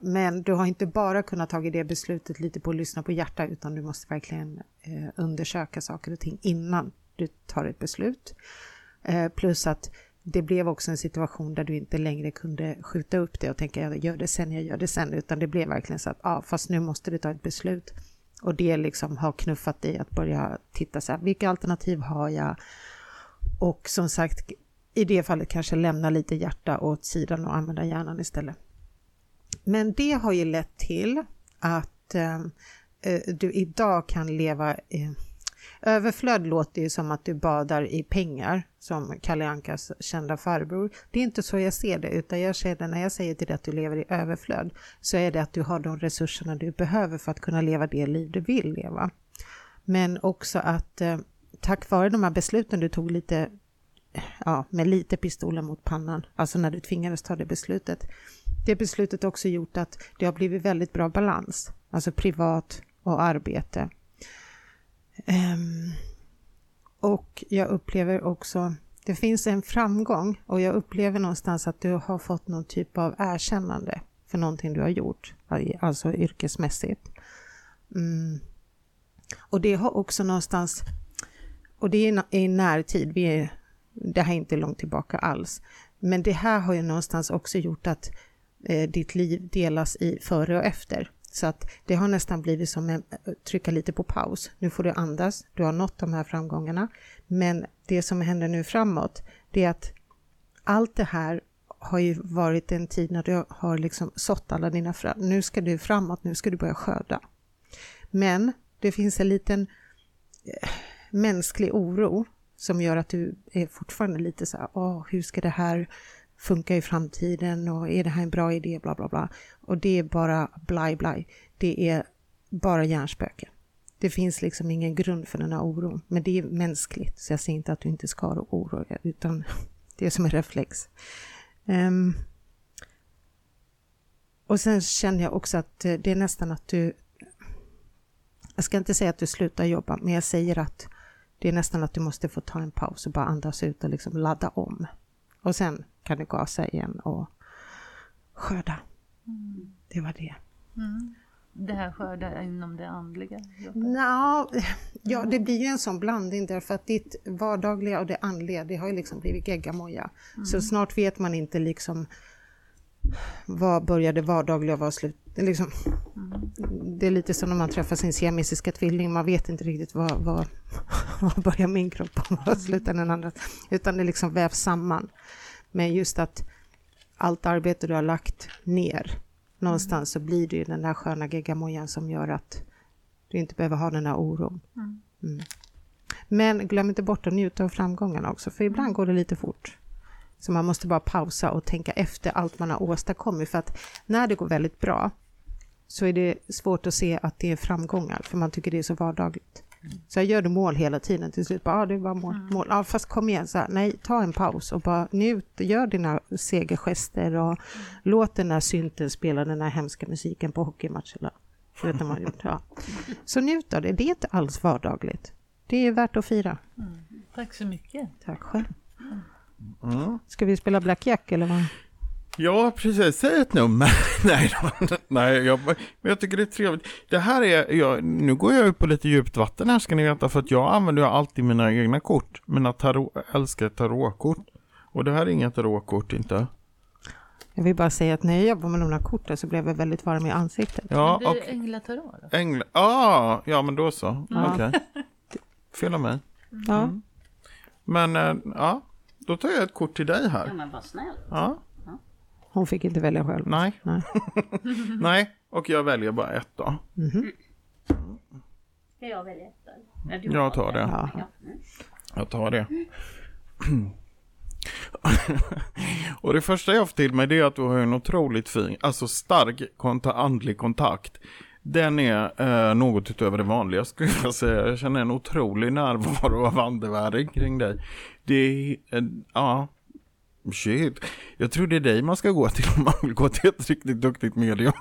Men du har inte bara kunnat ta det beslutet lite på att lyssna på hjärta utan du måste verkligen undersöka saker och ting innan du tar ett beslut. Plus att det blev också en situation där du inte längre kunde skjuta upp det och tänka jag gör det sen, jag gör det sen, utan det blev verkligen så att ja, fast nu måste du ta ett beslut. Och det liksom har knuffat dig att börja titta så här, vilka alternativ har jag? Och som sagt, i det fallet kanske lämna lite hjärta åt sidan och använda hjärnan istället. Men det har ju lett till att eh, eh, du idag kan leva eh, Överflöd låter ju som att du badar i pengar, som Kalle Ankas kända farbror. Det är inte så jag ser det, utan jag ser det när jag säger till dig att du lever i överflöd, så är det att du har de resurserna du behöver för att kunna leva det liv du vill leva. Men också att eh, tack vare de här besluten du tog lite, ja, med lite pistolen mot pannan, alltså när du tvingades ta det beslutet, det beslutet har också gjort att det har blivit väldigt bra balans, alltså privat och arbete. Ehm, och jag upplever också, det finns en framgång och jag upplever någonstans att du har fått någon typ av erkännande för någonting du har gjort, alltså yrkesmässigt. Mm. Och det har också någonstans, och det är i närtid, vi är, det här är inte långt tillbaka alls, men det här har ju någonstans också gjort att eh, ditt liv delas i före och efter. Så att det har nästan blivit som att eh, trycka lite på paus. Nu får du andas, du har nått de här framgångarna. Men det som händer nu framåt, det är att allt det här har ju varit en tid när du har liksom sått alla dina frön. Nu ska du framåt, nu ska du börja skörda. Men det finns en liten eh, mänsklig oro som gör att du är fortfarande lite så här, åh, hur ska det här funka i framtiden och är det här en bra idé, bla bla bla. Och det är bara blaj blaj. Det är bara hjärnspöken. Det finns liksom ingen grund för den här oron, men det är mänskligt. Så jag säger inte att du inte ska oroa dig, utan det är som en reflex. Um, och sen känner jag också att eh, det är nästan att du... Jag ska inte säga att du slutar jobba, men jag säger att det är nästan att du måste få ta en paus och bara andas ut och liksom ladda om. Och sen kan du gasa igen och skörda. Mm. Det var det. Mm. Det här skörda inom det andliga? Nå, ja, det blir ju en sån blandning därför att ditt vardagliga och det andliga, det har ju liksom blivit geggamoja. Så snart vet man inte liksom vad började vardagliga och vad slut... Det är, liksom, det är lite som när man träffar sin siamesiska tvilling, man vet inte riktigt vad, vad, vad börjar min kropp och vad slutar den andra. Utan det liksom vävs samman. Men just att allt arbete du har lagt ner, någonstans så blir det ju den där sköna geggamojan som gör att du inte behöver ha den här oron. Mm. Men glöm inte bort att njuta av framgångarna också, för ibland går det lite fort. Så man måste bara pausa och tänka efter allt man har åstadkommit, för att när det går väldigt bra så är det svårt att se att det är framgångar, för man tycker det är så vardagligt. Så jag gör du mål hela tiden, till slut bara, ah, det var mål, mål. Ja, fast kom igen, så här, nej, ta en paus och bara njut, gör dina segergester och låt den här synten spela den här hemska musiken på hockeymatcherna. Vet man gjort? Ja. Så njut av det, det är inte alls vardagligt. Det är värt att fira. Tack så mycket. Tack själv. Mm. Ska vi spela Black Jack eller vad? Ja, precis. Säg ett nummer. Nej, då. Nej jag, men jag tycker det är trevligt. Det här är, jag, nu går jag ut på lite djupt vatten här ska ni veta, för att jag använder ju alltid mina egna kort. Mina tarot, älskar tarotkort. Och det här är inga tarotkort inte. Jag vill bara säga att när jag jobbar med de här korten så blev jag väldigt varm i ansiktet. Ja, Men och det är änglatarot då? änglar. Ah, ja, men då så. Ja. Okej. Fel av mig. Ja. Men, eh, ja. Då tar jag ett kort till dig Ja här. men vad snällt. Ja. Hon fick inte välja själv. Nej. Nej. Nej, och jag väljer bara ett då. Ska jag välja ett då? Du Jag tar det. Ja. Ja. Mm. Jag tar det. och det första jag får till mig det är att du har en otroligt fin, alltså stark konta, andlig kontakt. Den är eh, något utöver det vanliga skulle jag säga. Jag känner en otrolig närvaro av andevärlden kring dig. Det är, eh, ja, shit. Jag tror det är dig man ska gå till om man vill gå till ett riktigt duktigt medium.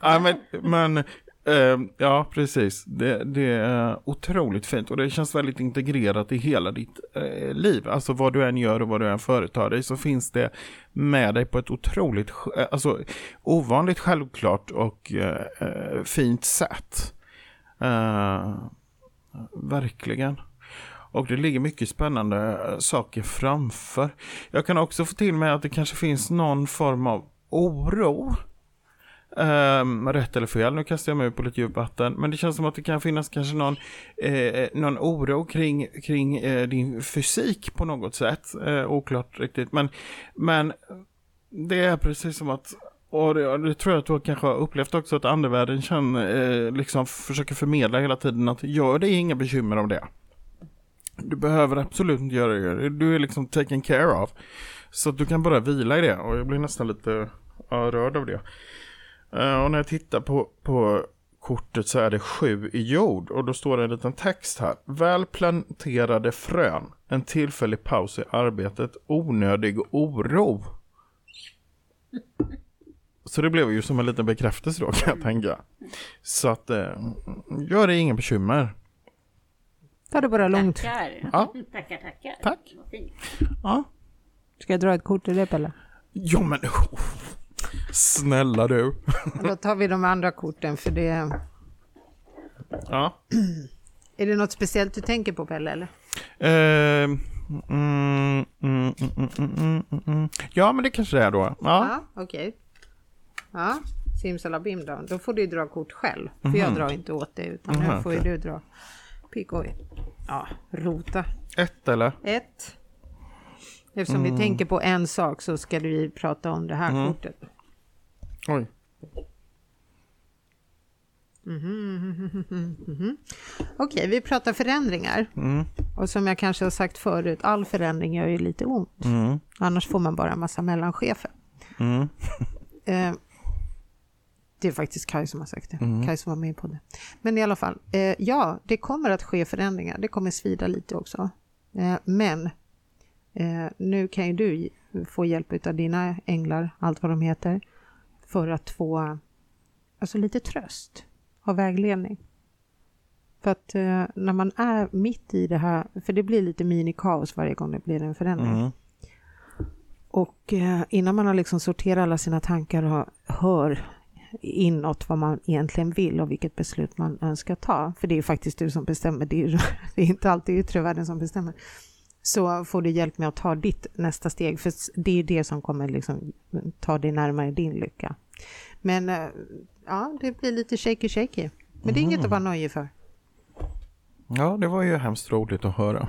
Ja, men, men eh, ja, precis. Det, det är otroligt fint och det känns väldigt integrerat i hela ditt eh, liv. Alltså vad du än gör och vad du än företar dig så finns det med dig på ett otroligt, eh, alltså ovanligt självklart och eh, fint sätt. Verkligen. Och det ligger mycket spännande eh, saker framför. Jag kan också få till mig att det kanske finns någon form av oro Um, rätt eller fel, nu kastar jag mig ut på lite djupt vatten. Men det känns som att det kan finnas kanske någon, eh, eh någon oro kring, kring eh, din fysik på något sätt. Eh, oklart riktigt. Men, men det är precis som att och det, det tror jag att du kanske har upplevt också att andevärlden känner, eh, liksom försöker förmedla hela tiden att gör dig inga bekymmer om det. Du behöver absolut inte göra det. Du är liksom taken care of. Så att du kan bara vila i det och jag blir nästan lite rörd av det. Eh, och när jag tittar på, på kortet så är det sju i jord och då står det en liten text här. Väl planterade frön, en tillfällig paus i arbetet, onödig oro. Så det blev ju som en liten bekräftelse då kan jag tänka. Så att, eh, gör det ingen bekymmer. Ta det bara lugnt. Tackar. Ja. tackar, tackar. Tack. Ja, Ska jag dra ett kort till dig Pelle? ja men oh, snälla du. Då tar vi de andra korten för det... Ja. Är det något speciellt du tänker på Pelle eller? Eh, mm, mm, mm, mm, mm, mm, mm. Ja, men det kanske det är då. Ja. Ja, okej. Ja, simsalabim då. Då får du dra kort själv. För jag drar inte åt dig utan nu Mhm, får ju okej. du dra. Pick oj. Ja, rota. Ett eller? Ett. Eftersom vi tänker på en sak så ska vi prata om det här kortet. Oj. Okej, vi pratar förändringar. Mm, Och som jag kanske har sagt förut, all förändring gör ju lite ont. mm, Annars får man bara en massa mellanchefer. mm, Eh, det är faktiskt Kaj som har sagt det. Mm. Kaj som var med på det. Men i alla fall, eh, ja, det kommer att ske förändringar. Det kommer svida lite också. Eh, men eh, nu kan ju du få hjälp av dina änglar, allt vad de heter, för att få alltså lite tröst och vägledning. För att eh, när man är mitt i det här, för det blir lite minikaos varje gång det blir en förändring. mm, Och eh, innan man har liksom sorterat alla sina tankar och hör inåt vad man egentligen vill och vilket beslut man önskar ta, för det är ju faktiskt du som bestämmer, det är, ju, det är inte alltid yttre världen som bestämmer, så får du hjälp med att ta ditt nästa steg, för det är ju det som kommer liksom ta dig närmare din lycka. Men eh, ja, det blir lite shaky shaky. Men det är inget att vara nöjd för. Ja, det var ju hemskt roligt att höra.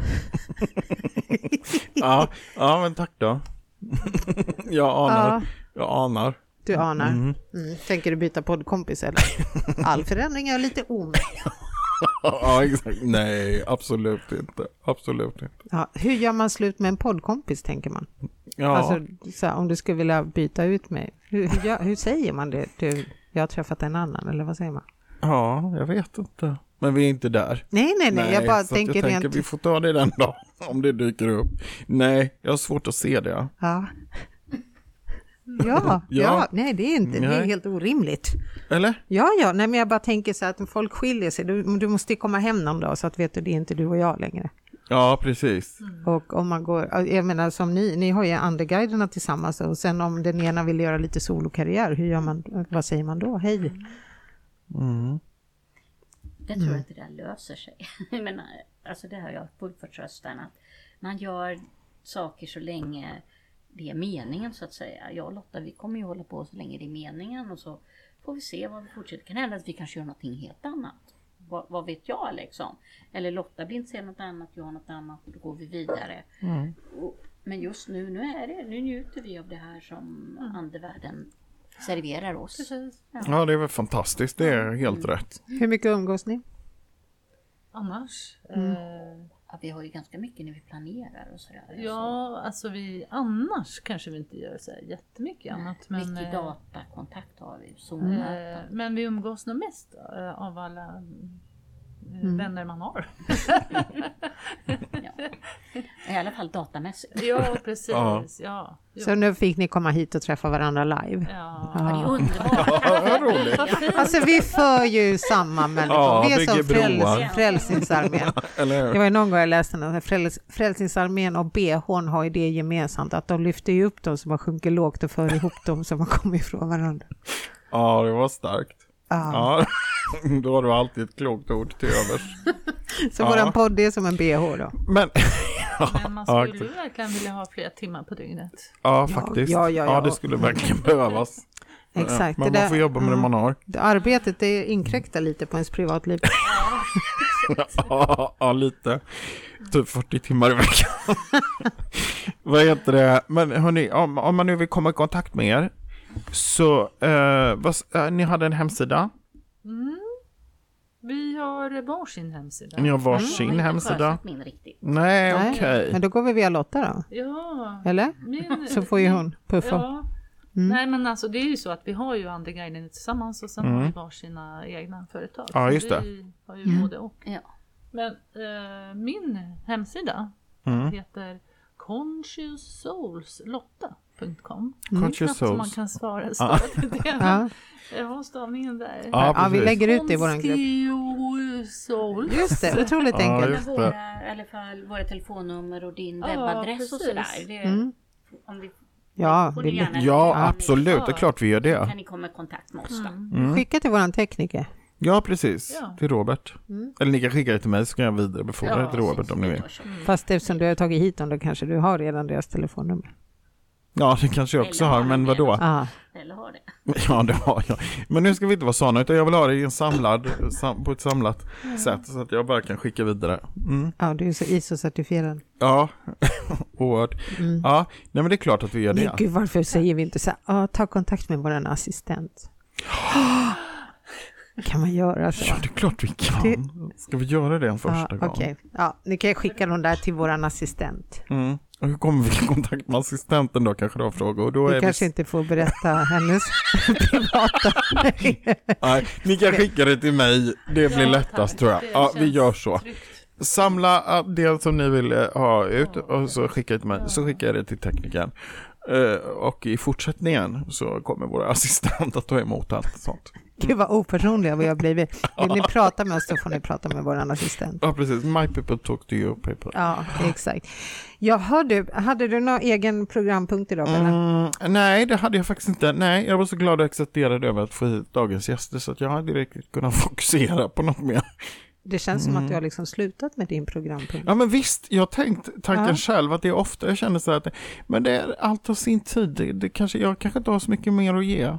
ja, ja, men tack då. jag anar. Ja, Jag anar. Du anar. Mm. Mm. Tänker du byta poddkompis eller? All förändring är lite ond. Ja, exakt. Nej, absolut inte. Absolut inte. Ja, hur gör man slut med en poddkompis tänker man? Ja, Alltså, så här, om du skulle vilja byta ut mig, hur, hur, hur säger man det? Du, jag har träffat en annan, eller vad säger man? ja, jag vet inte. Men vi är inte där. Nej, nej, nej, jag bara tänker jag rent... tänker vi får ta det den dagen om det dyker upp. Nej, jag har svårt att se det. Ja. Ja, ja, Ja. nej det är inte, det är Nej. helt orimligt. Eller? Ja, ja, nej men jag bara tänker så att om folk skiljer sig, du, du måste ju komma hem någon dag så att vet du, det är inte du och jag längre. Ja, precis. Och om man går, jag menar som ni, ni har ju Anderguiderna tillsammans och sen om den ena vill göra lite solokarriär, hur gör man, vad säger man då? Hej? Mm. Jag tror att det där löser sig. Jag menar, alltså det har jag full förtröstan att man gör saker så länge det är meningen så att säga. Jag och Lotta vi kommer ju hålla på så länge det är meningen och så får vi se vad vi fortsätter. Det kan hända att vi kanske gör någonting helt annat. Vad, vad vet jag liksom? Eller Lotta blir intresserad av något annat, jag har något annat och då går vi vidare. Mm. Och Men just nu, nu är det, nu njuter vi av det här som andevärlden serverar oss. Precis. Ja, det är väl fantastiskt. Det är helt rätt. Hur mycket umgås ni? Annars? Mm. Eh, Ja, vi har ju ganska mycket när vi planerar och sådär. ja, alltså vi annars kanske vi inte gör så här jättemycket annat. Men, Mycket eh, datakontakt har vi, Zoom-möten. eh, men vi umgås nog mest eh, av alla eh, Mm. vänner man har. Ja. I alla fall datamässigt. ja, precis. Ja. Ja. Ja. Så nu fick ni komma hit och träffa varandra live. Ja. Ja, det är Ja. underbart. Vad roligt. Alltså vi för ju samma människor. Ja, vi är som fräls, Frälsningsarmén. Det var ju någon gång jag läste att fräls, Frälsningsarmén och BH'n har ju det gemensamt att de lyfter ju upp dem som har sjunkit lågt och för ihop dem som har kommit ifrån varandra. Ja, det var starkt. Ja. Ja, då har du alltid ett klokt ord till övers. Så Ja. våran podd är som en BH då. Men, Men man Ja, skulle ju verkligen vilja ha flera timmar på dygnet. ja faktiskt. ja, ja, ja. det skulle verkligen behövas. Exakt. Men man får jobba med det ja. man har. Det Arbetet det inkräktar lite på ens privatliv. Ja, ja, lite. Typ 40 timmar i veckan. Vad heter det? Men hörni, om, om man nu vill komma i kontakt med er. Så, eh, vad, eh, ni hade en hemsida. Mm. Vi har varsin hemsida. Ni har Jag har varsin inte hemsida. min riktigt. Nej, Nej, okej. Men då går vi via Lotta då, Ja. eller? Min, Så får ju hon puffa. Ja. Mm. Nej men alltså det är ju så att vi har ju Andeguiden tillsammans och sen Mm. har vi varsina egna företag. Ja, Så just det. Vi har ju Mm. både och. Ja. Men eh, min hemsida Mm. heter conscioussoulslotta.com. Mm. Conscious Knappt som man Souls. kan svara, stava till det. Ja. Jag har stavningen där. Ja, Ja, vi lägger ut det i vår grupp. Conscious Just det, otroligt Ja, enkelt. just det. Våra, alla fall våra telefonnummer och din Ja, webbadress och precis. sådär. Det, Mm. om vi, Ja, Ja, absolut. Det är klart vi gör Så det. kan ni komma i kontakt med oss då. Mm. Mm. skicka till våran tekniker. Ja, precis. Ja. Till Robert. Mm. Eller ni kan skicka det till mig så kan jag vidarebefordra det Ja, till Robert om ni vill. Fast eftersom du har tagit hit dem då kanske du har redan deras telefonnummer. Ja, det kanske jag också Eller har, men vadå? Ah. Eller har det. Ja, det har jag. Men nu ska vi inte vara sådana, utan jag vill ha det i en samlad, sam, på ett samlat sätt så att jag bara kan skicka vidare. Mm. Ja, du är så ISO-certifierad. Ja, oerhört. Mm. Ja, nej men det är klart att vi gör Men det. gud, varför säger vi inte så här, ta kontakt med våran assistent. Kan man göra så? Ja, det är klart vi kan. Ska vi göra det en första Ja, gång? Okej, ja, ni kan skicka dem där till våran assistent. Mm. Hur kommer vi i kontakt med assistenten då, kanske du har frågor? Och då Vi är kanske vi... inte får berätta hennes privata... Nej, ni kan skicka det till mig, det blir Ja, lättast tack. tror jag. Ja, vi gör så. tryggt. Samla det som ni vill eh, ha ut och så skicka det till mig, så skickar jag det till teknikern. Eh, och i fortsättningen så kommer vår assistent att ta emot allt sånt. Gud vad opersonliga vi har blivit. Vill ni prata med oss så får ni prata med våran assistent. Ja, precis. My people talk to your people. Ja, exakt. Jaha du, hade du någon egen programpunkt idag? Mm, nej, det hade jag faktiskt inte. Nej, jag var så glad och exalterad över att få hit dagens gäster så att jag hade riktigt kunnat fokusera på något mer. Det känns som Mm. att du har liksom slutat med din programpunkt. Ja men visst, jag har tänkt tanken Ja. själv att det är ofta jag känner så här att men det är allt har sin tid. Det, det kanske, jag kanske inte har så mycket mer att ge.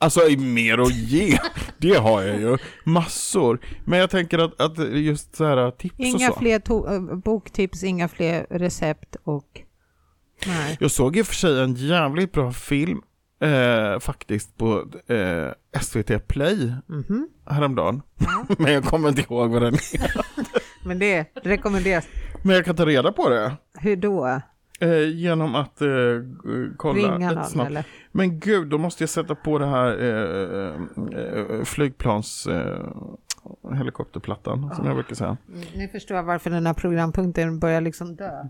Alltså mer att ge, det har jag ju, massor. Men jag tänker att, att just så här tips och Inga så. fler to- äh, boktips, inga fler recept och... Nej. Jag såg i och för sig en jävligt bra film eh, faktiskt på eh, SVT Play Mhm. häromdagen. Men jag kommer inte ihåg vad den är. Men det rekommenderas. Men jag kan ta reda på det. Hur då? Eh, genom att eh, kolla Ringa någon snabbt. eller? Men gud, då måste jag sätta på det här eh, eh, flygplans eh, helikopterplattan som jag brukar säga. Mm, Nu förstår jag varför den här programpunkten börjar liksom dö.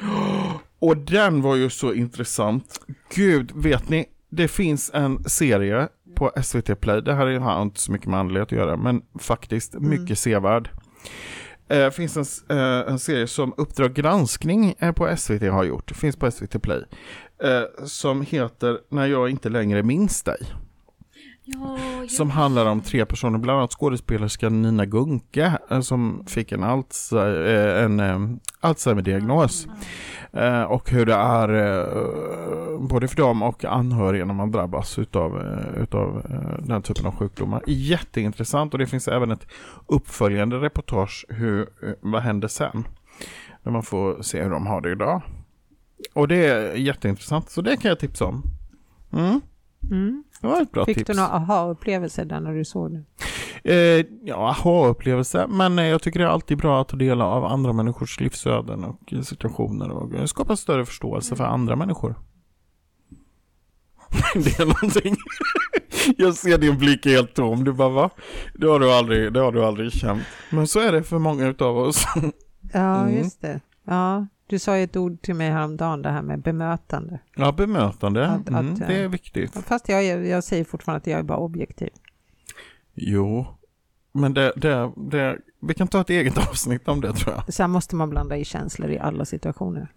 Och den var ju så intressant. Gud, vet ni? Det finns en serie på SVT Play. Det här har inte så mycket med andlighet att göra, men faktiskt mycket sevärd. Det finns en, eh, en serie som Uppdrag granskning eh, på SVT har gjort. Det finns på SVT Play. Eh, som heter När jag inte längre minns dig. Ja. Som handlar om tre personer, bland annat skådespelerskan Nina Gunke eh, som fick en, Alzheimer, eh, en eh, Alzheimer-diagnos. Eh, Och hur det är eh, både för dem och anhöriga när man drabbas utav, eh, utav eh, den typen av sjukdomar. Jätteintressant och det finns även ett uppföljande reportage hur, eh, vad händer sen? När man får se hur de har det idag. Och det är jätteintressant, så det kan jag tipsa om. Mm, Mm det var ett bra Fick tips. du några aha-upplevelser där när du såg det? Eh, ja, aha-upplevelse. Men eh, jag tycker det är alltid bra att ta del av andra människors livsöden och situationer och eh, skapa större förståelse för andra människor. det är någonting. jag ser din blick helt tom. Du bara va? Det har du aldrig, det har du aldrig känt. Men så är det för många utav oss. Ja, Mm. just det. Ja, du sa ju ett ord till mig häromdagen, det här med bemötande. ja, bemötande. Att- mm, att, det är eh, viktigt. Fast jag, jag säger fortfarande att jag är bara objektiv. Jo. Men det, det, det, vi kan ta ett eget avsnitt om det tror jag. Sen måste man blanda i känslor i alla situationer.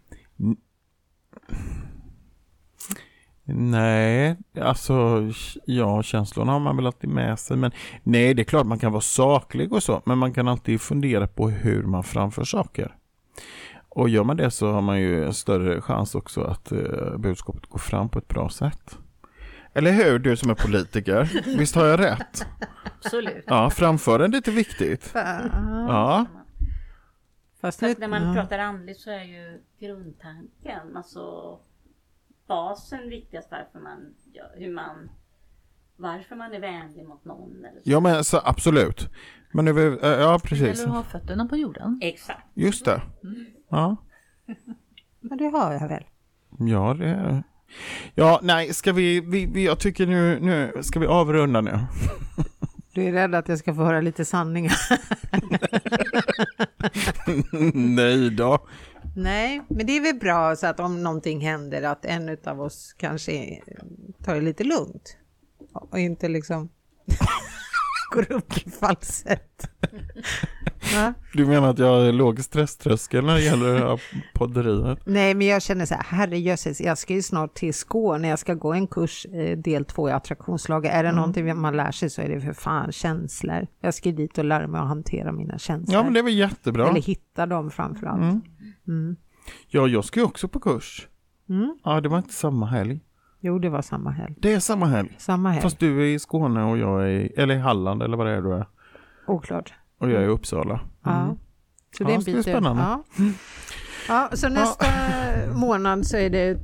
Nej, alltså ja, känslorna har man väl alltid med sig. Men nej, det är klart man kan vara saklig och så, men man kan alltid fundera på hur man framför saker. Och gör man det så har man ju en större chans också att eh, budskapet går fram på ett bra sätt. Eller hur, du som är politiker? Visst har jag rätt? Absolut. Ja, framförandet är viktigt. Ja, Fast, Fast när man ja. pratar andligt så är ju grundtanken, alltså basen viktigast varför man gör, hur man, varför man är vänlig mot någon eller så. ja men så, absolut. Men över, ja, precis. att ha fötterna på jorden. Exakt. Just det. Ja. Men det har jag väl. Ja, det är Ja, nej, ska vi, vi, vi jag tycker nu, nu ska vi avrunda nu. Du är rädd att jag ska få höra lite sanningar. nej då. Nej, men det är väl bra så att om någonting händer att en av oss kanske tar det lite lugnt. Och inte liksom går upp i falsett. Du menar att jag har låg stresströskel när det gäller podderiet? Nej, men jag känner så här, herrejösses, jag ska ju snart till Skåne, jag ska gå en kurs, eh, del två i attraktionslagar. Är det Mm. någonting man lär sig så är det för fan känslor. Jag ska ju dit och lära mig att hantera mina känslor. Ja, men det är väl jättebra. Eller hitta dem framför allt. Mm. Mm. Ja, jag ska ju också på kurs. Mm. Ja, det var inte samma helg. Jo, det var samma helg. Det är samma helg. Samma helg. Fast du är i Skåne och jag är i, eller i Halland eller vad det är du är. Oklart. Och jag är i Uppsala. Ja. Mm. Så Ja, det är en så det är bit spännande. Ja. ja, så nästa månad så är det eh,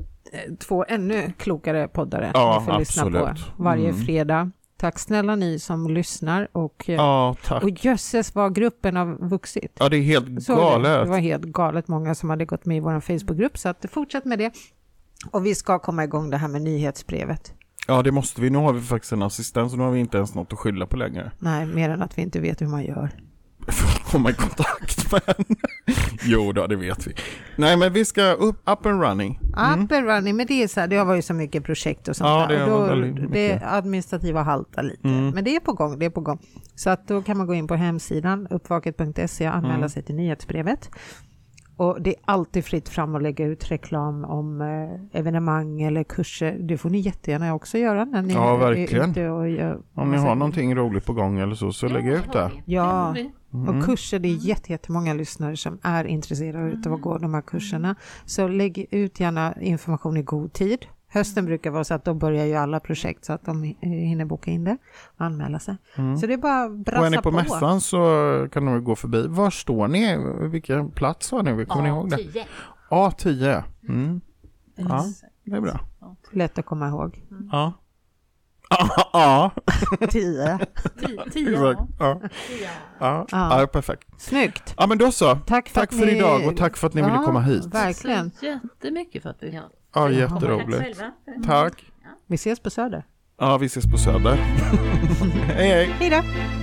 två ännu klokare poddare Ja, ni får lyssna på absolut. varje Mm. fredag. Tack snälla ni som lyssnar och, eh, Ja, tack. och jösses vad gruppen har vuxit. Ja, det är helt galet. Det var helt galet många som hade gått med i vår Facebookgrupp så att fortsätt med det. Och vi ska komma igång det här med nyhetsbrevet. Ja, det måste vi. Nu har vi faktiskt en assistent så nu har vi inte ens något att skylla på längre. Nej, mer än att vi inte vet hur man gör. För att komma i kontakt med henne. Jo då, det vet vi. Nej, men vi ska upp, up and running. Mm. Up and running, men det är så här, det har varit så mycket projekt och sånt Ja, där. det var då, mycket. det administrativa haltar lite. Mm. Men det är på gång, det är på gång. Så att då kan man gå in på hemsidan uppvaket.se och anmäla Mm. sig till nyhetsbrevet. Och det är alltid fritt fram att lägga ut reklam om eh, evenemang eller kurser. Det får ni jättegärna också göra när ni Ja, är verkligen. ute och gör... Om ni har någonting roligt på gång eller så, så lägg Ja, ut har det. Ja. Mm. och kurser, det är jätte- jättemånga lyssnare som är intresserade av att gå de här kurserna. Så lägg ut gärna information i god tid. Hösten brukar vara så att då börjar ju alla projekt så att de hinner boka in det och anmäla sig. Så det är bara att Och är brassa ni på, på. mässan så kan ni gå förbi. Var står ni? Vilken plats har ni? Kommer ni ihåg det? A10. A10. Mm. Ja, det är bra. Lätt att komma ihåg. Ja. Ja, ja. 10. Tio, Exakt. ja. Ja. Perfekt. Snyggt. Ja, men då så. Tack för, Tack för ni... idag och tack för att ni ville Ja, komma hit. Verkligen. Så jättemycket för att vi... Ja. Ja, Tack jätteroligt. själva. Tack. Vi ses på Söder. Ja, vi ses på Söder. hej, hej. Hej då.